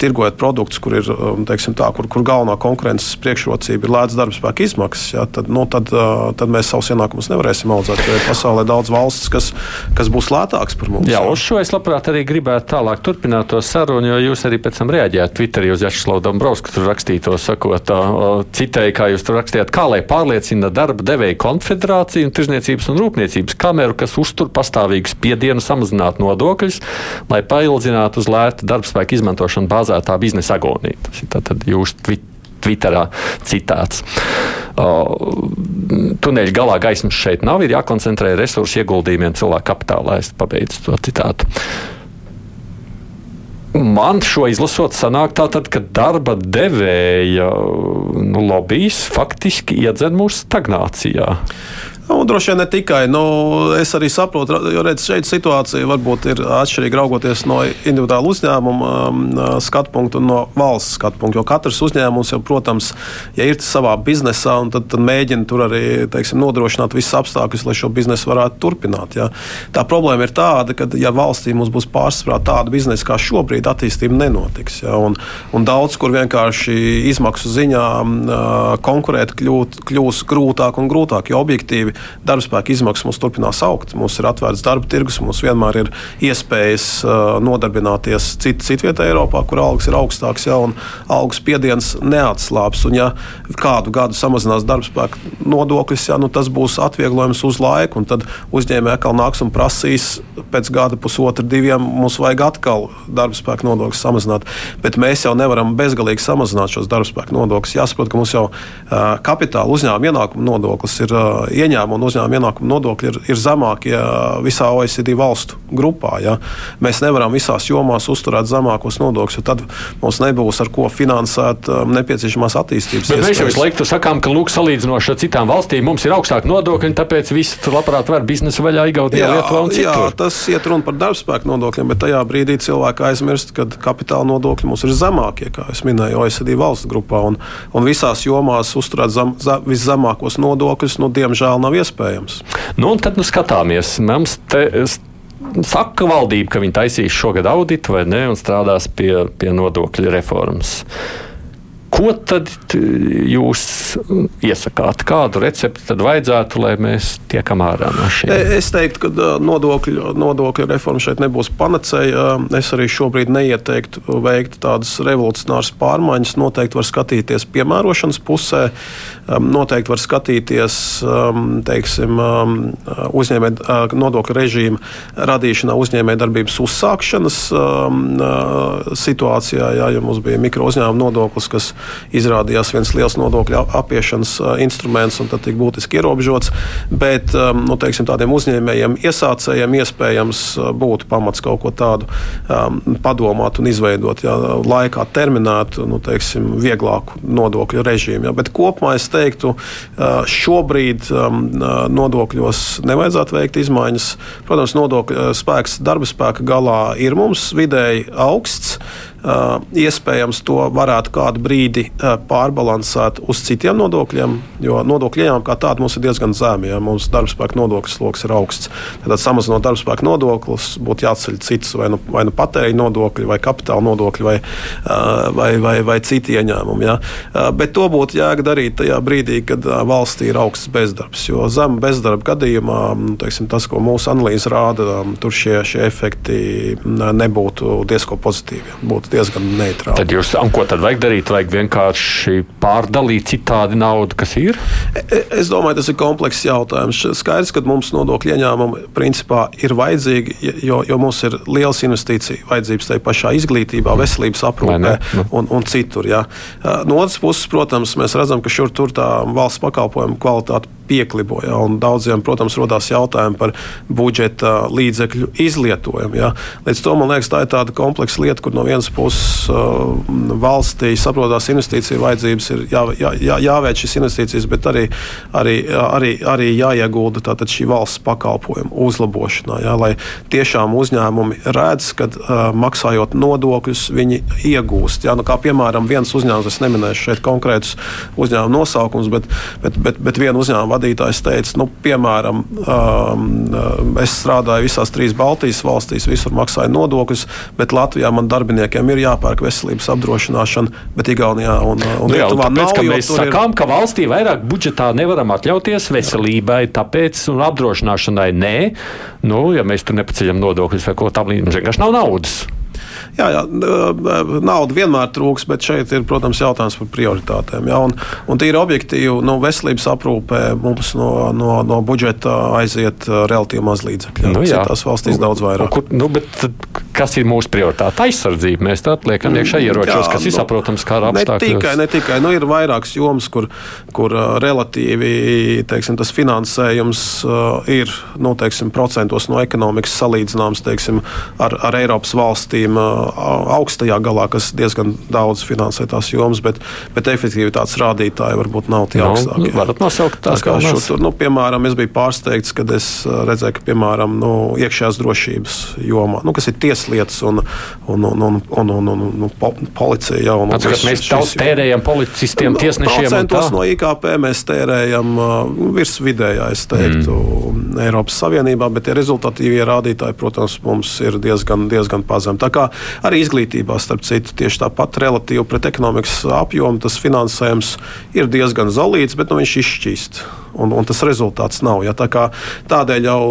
tirgojot produktus, kur ir teiksim, tā, kur, kur galvenā konkurences priekšrocība ir lēts darba spēka izmaksas, ja, tad, nu, tad, tad mēs savus ienākumus nevarēsim audzēt. Jo ir pasaulē daudz valsts, kas, kas būs lētākas par mums. Jā, uz šo es labprāt arī gribētu tālāk turpināt to sarunu, jo jūs arī pēc tam reaģējāt Twitterī uz Jašslavu Dombrovsku, tur rakstīto sakot, citēji, kā jūs tur rakstījāt, kā lai pārliecina darba devēja konfederāciju un tirzniecības un rūpniecības kameru, kas uztur pastāvīgu spiedienu samazināt nodokļus, lai paildzinātu uz lētu darbspēku izmantošanu bāzētā biznesa agonija. Tas ir tātad jūsu Twitterā citāts. Tuneļa galā gaismas šeit nav, ir jākoncentrē resursu ieguldījumiem cilvēku kapitālā. Es pabeidzu to citātu. Man šo izlasot, sanāk tā, tad, ka darba devēja nu, lobbyis faktiski iedzen mūsu stagnācijā. Nu, droši vien ne tikai. Nu, es arī saprotu, jo redz, šeit situācija varbūt ir atšķirīga raugoties no individuāla uzņēmuma um, skatu punkta un no valsts skatu punkta. Jo katrs uzņēmums jau, protams, ja ir savā biznesā, tad, tad mēģina tur arī teiksim, nodrošināt visus apstākļus, lai šo biznesu varētu turpināt. Ja. Tā problēma ir tāda, ka, ja valstī mums būs pārsvarā tāda biznesa kā šobrīd, attīstība nenotiks. Ja, un, un daudz kur vienkārši izmaksu ziņā konkurēt kļūt, kļūs grūtāk un grūtāk, jo objektīvi darbspēka izmaksas mums turpinās augt. Mums ir atvērts darba tirgus, mums vienmēr ir iespējas nodarbināties cit, citvietā Eiropā, kur algas ir augstākas, ja, algas spiediens neatslābs. Un, ja kādu gadu samazinās darbspēka nodoklis, ja, nu, tas būs atvieglojums uz laiku, un tad uzņēmēji atkal nāks un prasīs pēc gada, pusotra, diviem, mums vajag atkal darbspēka nodokļus samazināt. Bet mēs jau nevaram bezgalīgi samazināt šos darbspēka nodokļus. Jāsaprot, ka mums jau uh, kapitāla uzņēmuma ienākuma nodoklis ir uh, ieņēmums uzņēmumu un uzņēmumu ienākumu nodokļi ir, ir zemākie visā OECD valstu grupā. Ja? Mēs nevaram visās jomās uzturēt zemākos nodokļus, jo tad mums nebūs ar ko finansēt um, nepieciešamās attīstības. Bet mēs jau visu laiku sakām, ka lūk, salīdzinoši ar citām valstīm mums ir augstāki nodokļi, tāpēc visi tur labprāt var biznesu vaļā Igaunijā, Lietuvā un citur. Jā, tas iet runa par darbspēku nodokļiem, bet tajā brīdī cilvēki aizmirst, ka kapitāla nodokļi mums ir zemākie, kā es minēju, OECD valstu grupā, un, un visās jomās uzturēt zem, zem, viszemākos nodokļus, nu, diemžēl nav iespējams. Nu, tad nu, skatāmies. Mums te saka valdība, ka viņi taisīs šogad auditu vai ne un strādās pie, pie nodokļu reformas. Ko tad jūs iesakāt? Kādu recepti tad vajadzētu, lai mēs tiekam ārā no šiem? Es teiktu, ka nodokļu, nodokļu reforma šeit nebūs panacēja. Es arī šobrīd neieteiktu veikt tādas revolucionāras pārmaiņas. Noteikti var skatīties piemērošanas pusē, noteikti var skatīties teiksim, uzņēmē, nodokļu režīmu radīšanā uzņēmējdarbības uzsākšanas situācijā. Jā, ja mums bija mikro uzņēmuma nodoklis, kas izrādījās viens liels nodokļu apiešanas instruments un tad tika būtiski ierobežots. Bet nu, teiksim, tādiem uzņēmējiem, iesācējiem iespējams būtu pamats kaut ko tādu um, padomāt un izveidot, ja laikā terminētu, nu, teiksim, vieglāku nodokļu režīmu. Ja. Bet kopumā es teiktu, šobrīd um, nodokļos nevajadzētu veikt izmaiņas. Protams, nodokļu spēks darba spēka galā ir mums vidēji augsts. Iespējams, to varētu kādu brīdi pārbalansēt uz citiem nodokļiem, jo nodokļu ieņēmumi kā tādi mums ir diezgan zemi. Ja mums darbspēka nodokļu sloks ir augsts. Tad, samazinot darbspēka nodokļus, būtu jāceļ citus vai nu, vai nu patēriņa nodokļi, vai kapitāla nodokļi, vai, vai, vai, vai citi ieņēmumi. Ja. Bet to būtu jēga darīt tajā brīdī, kad valstī ir augsts bezdarbs. Jo zem bezdarba gadījumā nu, teiksim, tas, ko mūsu analīze rāda, tur šie, šie efekti nebūtu diezko pozitīvi. Būtu diezgan neitrāli. Tad jūs, ko tad vajag darīt? Vajag vienkārši pārdalīt citādi naudu, kas ir? E, e, es domāju, tas ir komplekss jautājums. Skaidrs, ka mums nodokļu ieņēmumi principā ir vajadzīgi, jo, jo mums ir liels investīcija vajadzības tajā pašā izglītībā, veselības aprūpē nu. un, un citur. Ja. No otras puses, protams, mēs redzam, ka šur tur tā valsts pakalpojumu kvalitāte pieklibo. Ja, daudziem, protams, rodās jautājumi par budžeta līdzekļu izlietojumu. Ja. Līdz to man liekas, tā ir tāda kompleksa lieta, kur no vienas puses uh, valstī saprotās investīciju vajadzības, ir jā, jā, jā, jāveic šīs investīcijas, bet arī, arī, arī, arī jāiegulda tātad šī valsts pakalpojuma uzlabošanā. Ja, lai tiešām uzņēmumi redz, ka uh, maksājot nodokļus, viņi iegūst. Ja, nu, kā piemēram, viens uzņēmums, es neminēšu šeit konkrētus uzņēmumu nosaukumus, bet, bet, bet, bet viena uzņēmuma vadītājs teica, nu, piemēram, um, es strādāju visās trīs Baltijas valstīs, visur maksāju nodokļus, bet Latvijā man darbiniekiem ir jāpērk veselības apdrošināšana, bet Igaunijā un, un nu, Lietuvā jā, tāpēc, nav. Mēs sakām, ir... ka valstī vairāk budžetā nevaram atļauties veselībai, tāpēc un apdrošināšanai nē. Nu, ja mēs tur nepaceļam nodokļus vai ko tamlīdzīgu, mums vienkārši nav naudas. Jā, jā, nauda vienmēr trūks, bet šeit ir, protams, jautājums par prioritātēm. Jā, un, un tīri objektīvi, nu, veselības aprūpē mums no, no, no budžeta aiziet relatīvi maz līdzekļu. Nu, jā. Citās valstīs daudz vairāk. Kur, nu, bet, kas ir mūsu prioritāte? Aizsardzība. Mēs tā liekam iekšā ieročos, Jā, kas ir nu, saprotams kā apstākļos. Ne tikai, ne tikai. Nu, ir vairākas jomas, kur, kur uh, relatīvi teiksim, tas finansējums uh, ir nu, teiksim, procentos no ekonomikas salīdzināms teiksim, ar, ar Eiropas valstīm uh, augstajā galā, kas diezgan daudz finansē tās jomas, bet, bet efektivitātes rādītāji varbūt nav tie no, nu, augstākie. Varat nosaukt tās kā šo, tur, nu, piemēram, es biju pārsteigts, kad es redzēju, ka, piemēram, nu, iekšējās drošības jomā, nu, kas ir tieslietas un, un, un, un, un, un, un, un policija. Ja, un, Atceros, mēs daudz tērējam policistiem, nu, tiesnešiem. Procentos no IKP mēs tērējam uh, virs vidējā, es teiktu, mm. Eiropas Savienībā, bet tie rezultatīvie rādītāji, protams, mums ir diezgan, diezgan pazemi. Tā kā arī izglītībā, starp citu, tieši tāpat relatīvi pret ekonomikas apjomu tas finansējums ir diezgan zolīts, bet nu, viņš izšķīst un, un tas rezultāts nav. Ja, tā tādēļ jau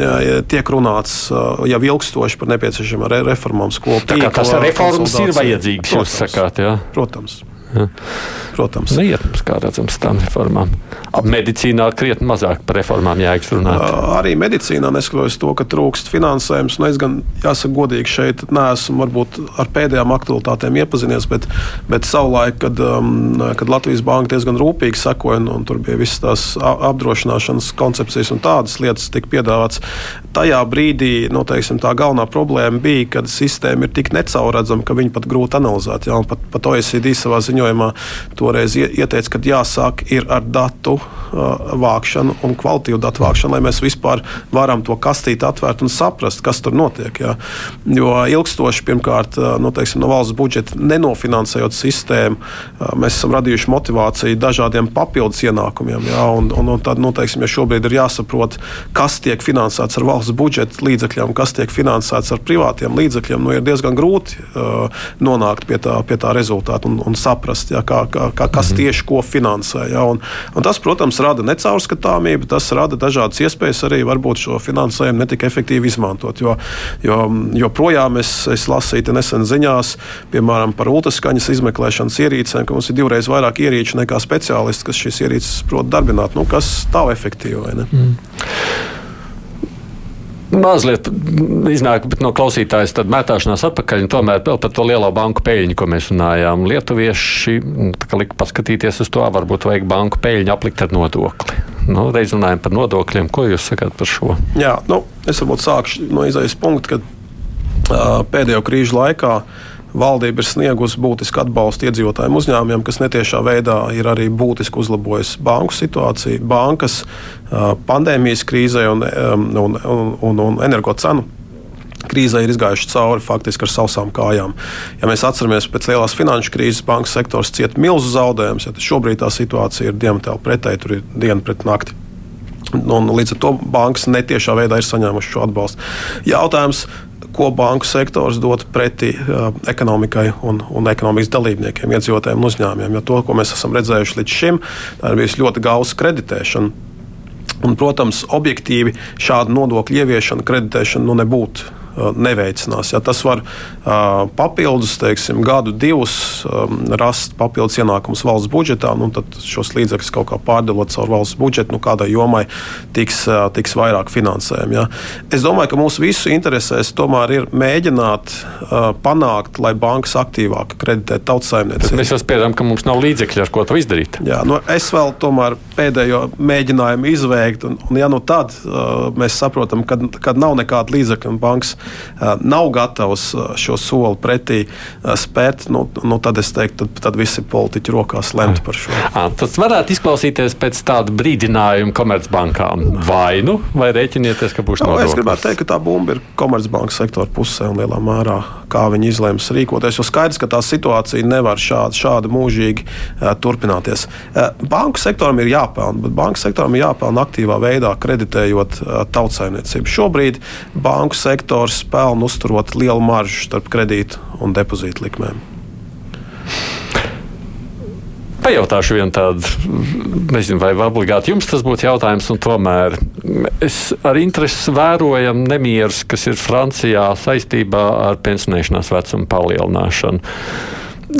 ja, tiek runāts jau ilgstoši par nepieciešamām reformām skolu. Tas reformas ir vajadzīgas, jūs sakāt. Ja? Protams. Ja. Protams. Neiet mums, kā redzams, tām reformām. Ap medicīnā krietni mazāk par reformām jēgas runāt. Arī medicīnā neskatoties to, ka trūkst finansējums. Nu, es gan, jāsaka, godīgi šeit neesmu varbūt ar pēdējām aktualitātēm iepazinies, bet, bet savulaik, kad, um, kad Latvijas banka diezgan rūpīgi sekoja, un, un tur bija visas tās apdrošināšanas koncepcijas un tādas lietas tika piedāvāts, tajā brīdī nu, teiksim, tā galvenā problēma bija, kad sistēma ir tik necaurredzama, ka viņi pat grūti analizēt. Ja, pat, pat OECD savā ziņā ziņojumā toreiz ieteica, ka jāsāk ar datu uh, vākšanu un kvalitīvu datu vākšanu, lai mēs vispār varam to kastīti atvērt un saprast, kas tur notiek. Jā. Jo ilgstoši, pirmkārt, uh, nu, teiksim, no valsts budžeta nenofinansējot sistēmu, uh, mēs esam radījuši motivāciju dažādiem papildus ienākumiem. Jā, un, un, un tad, nu, teiksim, ja šobrīd ir jāsaprot, kas tiek finansēts ar valsts budžeta līdzekļiem, kas tiek finansēts ar privātiem līdzekļiem, nu, ir diezgan grūti uh, nonākt pie tā, pie tā rezultāta un, un saprast saprast, ja, kā, kā, kā, kas -hmm. tieši ko finansē. Ja, un, un tas, protams, rada necaurskatāmību, tas rada dažādas iespējas arī varbūt šo finansējumu netik efektīvi izmantot. Jo, jo joprojām es, es lasīju nesen ziņās, piemēram, par ultraskaņas izmeklēšanas ierīcēm, ka mums ir divreiz vairāk ierīču nekā speciālisti, kas šīs ierīces prot darbināt. Nu, kas tā efektīvi? Mm. Mazliet iznāk no klausītājas mētāšanās atpakaļ, un tomēr vēl par to lielo banku peļņu, ko mēs runājām. Lietuvieši lika paskatīties uz to, varbūt vajag banku peļņu aplikt ar nodokli. Nu, reiz runājam par nodokļiem. Ko jūs sakāt par šo? Jā, nu, es varbūt sākšu no izējas punkta, kad uh, pēdējo krīžu laikā uh, Valdība ir sniegusi būtisku atbalstu iedzīvotājiem uzņēmumiem, kas netiešā veidā ir arī būtiski uzlabojusi banku situāciju, bankas pandēmijas krīzē un, un, un, un, energo cenu krīzē ir izgājuši cauri faktiski ar sausām kājām. Ja mēs atceramies pēc lielās finanšu krīzes, bankas sektors cieta milzu zaudējumus, ja šobrīd tā situācija ir diametrāli pretēji, tur ir diena pret nakti. Un līdz ar to bankas netiešā veidā ir saņēmušas šo atbalstu. Jautājums, ko banku sektors dod pretī uh, ekonomikai un, un ekonomikas dalībniekiem, iedzīvotājiem un uzņēmumiem. Jo to, ko mēs esam redzējuši līdz šim, tā ir bijusi ļoti gausa kreditēšana. Un, protams, objektīvi šāda nodokļu ieviešana, kreditēšana nu, nebūtu neveicinās. Ja tas var uh, papildus, teiksim, gadu, divus um, rast papildus ienākumus valsts budžetā, nu, tad šos līdzekļus kaut kā pārdalot caur valsts budžetu, nu, kādai jomai tiks, uh, tiks vairāk finansējumi. Ja. Es domāju, ka mūsu visu interesēs tomēr ir mēģināt panākt, lai bankas aktīvāk kreditē tautsājumniecību. Mēs jau spējam, ka mums nav līdzekļu, ar ko to izdarīt. Jā, nu, es vēl tomēr pēdējo mēģinājumu izveikt, un, un ja nu tad uh, mēs saprotam, ka, ka nav nekāda līdzekļa un bankas nav gatavs šo soli pretī spērt, nu, nu tad es teiktu, tad, tad visi politiķi rokās lemt par šo. À, tas varētu izklausīties pēc tāda brīdinājuma komercbankām. Vai nu, vai rēķinieties, ka būs nodoklis? Es gribētu teikt, ka tā bumba ir komercbanka sektora pusē un lielā mērā, kā viņi izlēms rīkoties. Jo skaidrs, ka tā situācija nevar šādi, šādi mūžīgi uh, turpināties. Uh, banku sektoram ir jāpelna, bet banku sektoram ir jāpelna aktīvā veidā, kreditējot uh, tautsājumniecību. Šobrīd banku sektors bankas pelnu uzturot lielu maržu starp kredītu un depozītu likmēm. Pajautāšu vienu tādu, nezinu, vai obligāti jums tas būtu jautājums, un tomēr es ar interesi vērojam nemierus, kas ir Francijā saistībā ar pensionēšanās vecuma palielināšanu.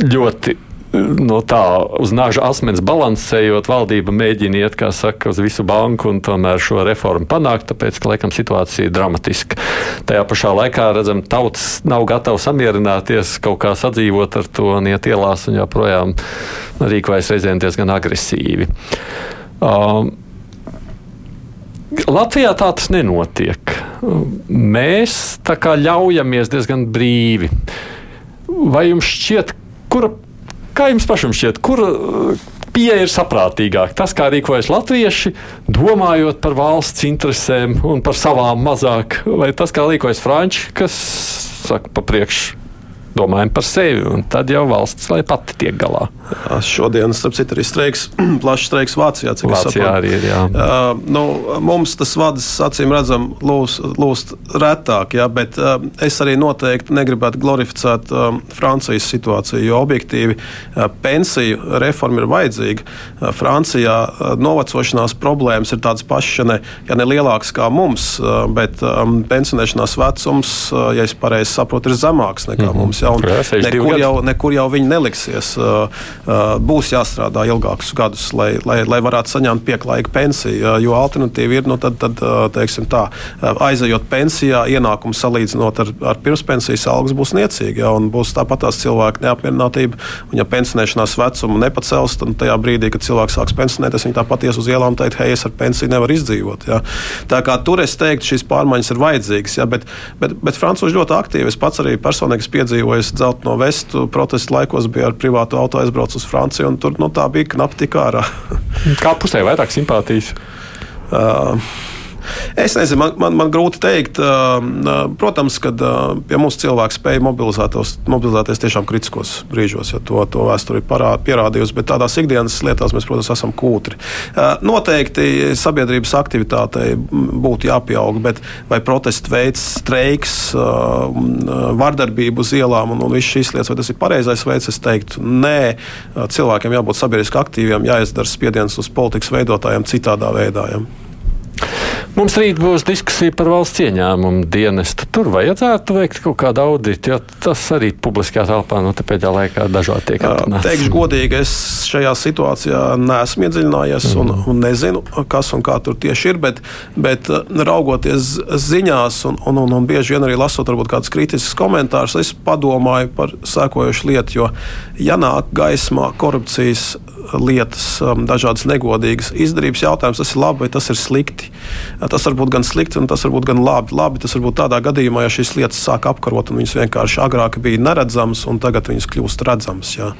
Ļoti no tā uz naža asmens balansējot, valdība mēģina iet, kā saka, uz visu banku un tomēr šo reformu panākt, tāpēc, ka, laikam, situācija ir dramatiska. Tajā pašā laikā, redzam, tautas nav gatava samierināties, kaut kā sadzīvot ar to un iet ielās un joprojām rīkojas reizēm diezgan agresīvi. Um, Latvijā tā tas nenotiek. Mēs tā kā ļaujamies diezgan brīvi. Vai jums šķiet, kura Kā jums pašam šķiet, kur uh, pieeja ir saprātīgāka? Tas, kā rīkojas latvieši, domājot par valsts interesēm un par savām mazāk, vai tas, kā rīkojas franči, kas saka pa priekšu domājam par sevi, un tad jau valsts lai pati tiek galā. Šodien, starp citu, arī streiks, *clears throat* plašs streiks Vācijā. Vācijā arī ir. Jā. Uh, nu, mums tas vadas, acīm redzam, lūst, lūst retāk, jā, bet uh, es arī noteikti negribētu glorificēt uh, Francijas situāciju, jo objektīvi uh, pensiju reforma ir vajadzīga. Uh, Francijā uh, novecošanās problēmas ir tādas pašas, ja ne, ja ne lielākas kā mums, uh, bet um, pensionēšanās vecums, uh, ja es pareizi saprotu, ir zemāks nekā mm -hmm. mums ja, nekur, jau, nekur jau viņi neliksies. Būs jāstrādā ilgākus gadus, lai, lai, lai varētu saņemt pieklājīgu pensiju. Jo alternatīva ir, nu, tad, tad, teiksim, tā, aizejot pensijā, ienākumu salīdzinot ar, ar pirmspensijas algas būs niecīgi. Ja, būs tāpat tās cilvēku neapmierinātība. Un, ja pensionēšanās vecumu nepacels, tad tajā brīdī, kad cilvēks sāks pensionēties, viņi tāpat ies uz ielām un teikt, hei, es ar pensiju nevaru izdzīvot. Ja. Tā kā tur es teiktu, šīs pārmaiņas ir vajadzīgas. Ja, bet, bet, bet Frančūzi ļoti aktīvi. Es pats arī personīgi piedzīvoju ko es dzeltu no vestu protestu laikos, bija ar privātu auto aizbraucis uz Franciju, un tur nu, tā bija knapi tik ārā. Kā pusē vairāk simpātijas? *laughs* Uh, Es nezinu, man, man, man grūti pateikt. Protams, ka pie mums cilvēks spēja mobilizēties, tiešām kritiskos brīžos, ja to, to vēsture ir pierādījusi, bet tādās ikdienas lietās mēs, protams, esam kūtri. Noteikti sabiedrības aktivitātei būtu jāpieaug, bet vai protestu veids, streiks, vardarbība uz ielām un, un visas šīs lietas, vai tas ir pareizais veids, es teiktu, nē, cilvēkiem jābūt sabiedriski aktīviem, jāizdara spiediens uz politikas veidotājiem citādā veidā. Ja. Mums rīt būs diskusija par valsts ieņēmumu dienestu. Tur vajadzētu veikt kaut kādu auditu, jo tas arī publiskajā telpā no nu, pēdējā laikā dažādi tiek atrunāts. Teikšu godīgi, es šajā situācijā neesmu iedziļinājies mm. un, un nezinu, kas un kā tur tieši ir, bet, bet raugoties ziņās un, un, un, un bieži vien arī lasot varbūt kādus kritiskus komentārus, es padomāju par sekojošu lietu, jo ja nāk gaismā korupcijas lietas, um, dažādas negodīgas izdarības jautājums, tas ir labi vai tas ir slikti. Tas var būt gan slikti, un tas var būt gan labi. labi tas var būt tādā gadījumā, ja šīs lietas sāk apkarot, un viņas vienkārši agrāk bija neredzamas, un tagad viņas kļūst redzamas. Ja,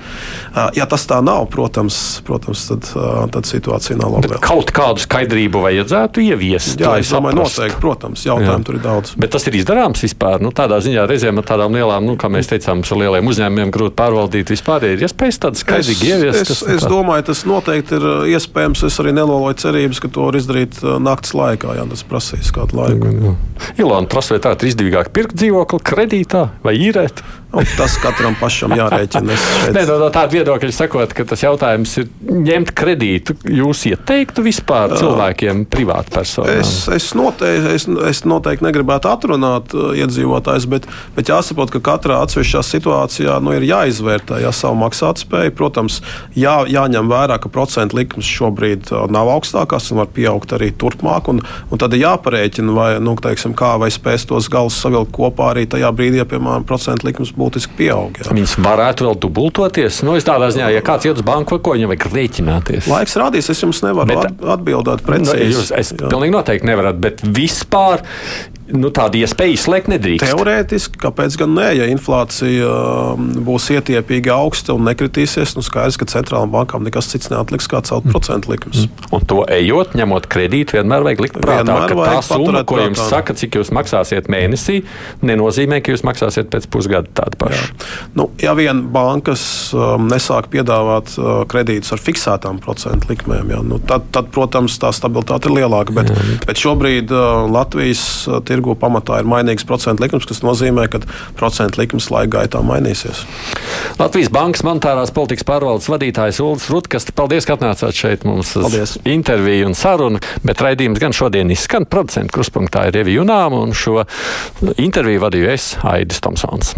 ja tas tā nav, protams, protams tad, tad situācija nav laba. Kaut kādu skaidrību vajadzētu ieviest. Jā, es domāju, noteikti, protams, jautājumu Jā. tur ir daudz. Bet tas ir izdarāms vispār. Nu, tādā ziņā reizēm ar tādām lielām, nu, kā mēs teicām, lieliem uzņēmumiem grūti pārvaldīt vispār. Ir iespējas tādas skaidrīgi ieviest. Es, es, es domāju, tas noteikti ir iespējams. Es arī neloloju cerības, ka to var izdarīt naktas laikā. Jā, tas prasīs kādu laiku. Ilona prasa, vai tā ir izdevīgāk pirkt dzīvokli kredītā vai īrēt? Un tas katram pašam jārēķina. Nē, no, no tāda viedokļa sakot, ka tas jautājums ir ņemt kredītu. Jūs ieteiktu vispār cilvēkiem, privātpersonām? Es, es, noteikti, es, es noteikti negribētu atrunāt uh, iedzīvotājus, bet, bet jāsaprot, ka katrā atsevišķā situācijā nu, ir jāizvērtē jā, savu maksātspēju. Protams, jā, jāņem vērā, ka procentu likmes šobrīd uh, nav augstākās un var pieaugt arī turpmāk. Un, un tad ir jāparēķina, vai, nu, teiksim, kā, vai spēs tos galus savilkt kopā arī tajā brīdī, ja, piemēram, procentu likmes būtiski pieaug. Jā. Viņas varētu vēl dubultoties. Nu, es tādā ziņā, ja kāds iet uz banku, ko viņam vajag rēķināties. Laiks rādīs, es jums nevaru bet, atbildēt precīzi. Nu, jūs, es jā. pilnīgi noteikti nevarat, bet vispār nu, tāda iespēja izslēgt nedrīkst. Teorētiski, kāpēc gan nē, ja inflācija um, būs ietiepīgi augsta un nekritīsies, nu skaidrs, ka centrālām bankām nekas cits neatliks kā celt mm. procentu likumus. Mm. Un to ejot, ņemot kredītu, vienmēr vajag likt prātā, vienmēr ka tā summa, ko jums prātā. saka, cik jūs maksāsiet mēnesī, nenozīmē, ka jūs maksāsiet pēc pusgada tādu pašu. Jā. Nu, ja vien bankas um, nesāk piedāvāt uh, kredītus ar fiksētām procentu likmēm, jā, nu, tad, tad, protams, tā stabilitāte ir lielāka. Bet, jā. bet šobrīd uh, Latvijas uh, tirgu pamatā ir mainīgs procentu likums, kas nozīmē, ka procentu likums laika gaitā mainīsies. Latvijas Bankas monetārās politikas pārvaldes vadītājs Ulris Rutkas, paldies, ka atnācāt šeit mums paldies. interviju un sarunu, bet raidījums gan šodien izskan procentu kruspunktā ir Evi Junām un šo interviju vadīju es, Aidis Tomsons.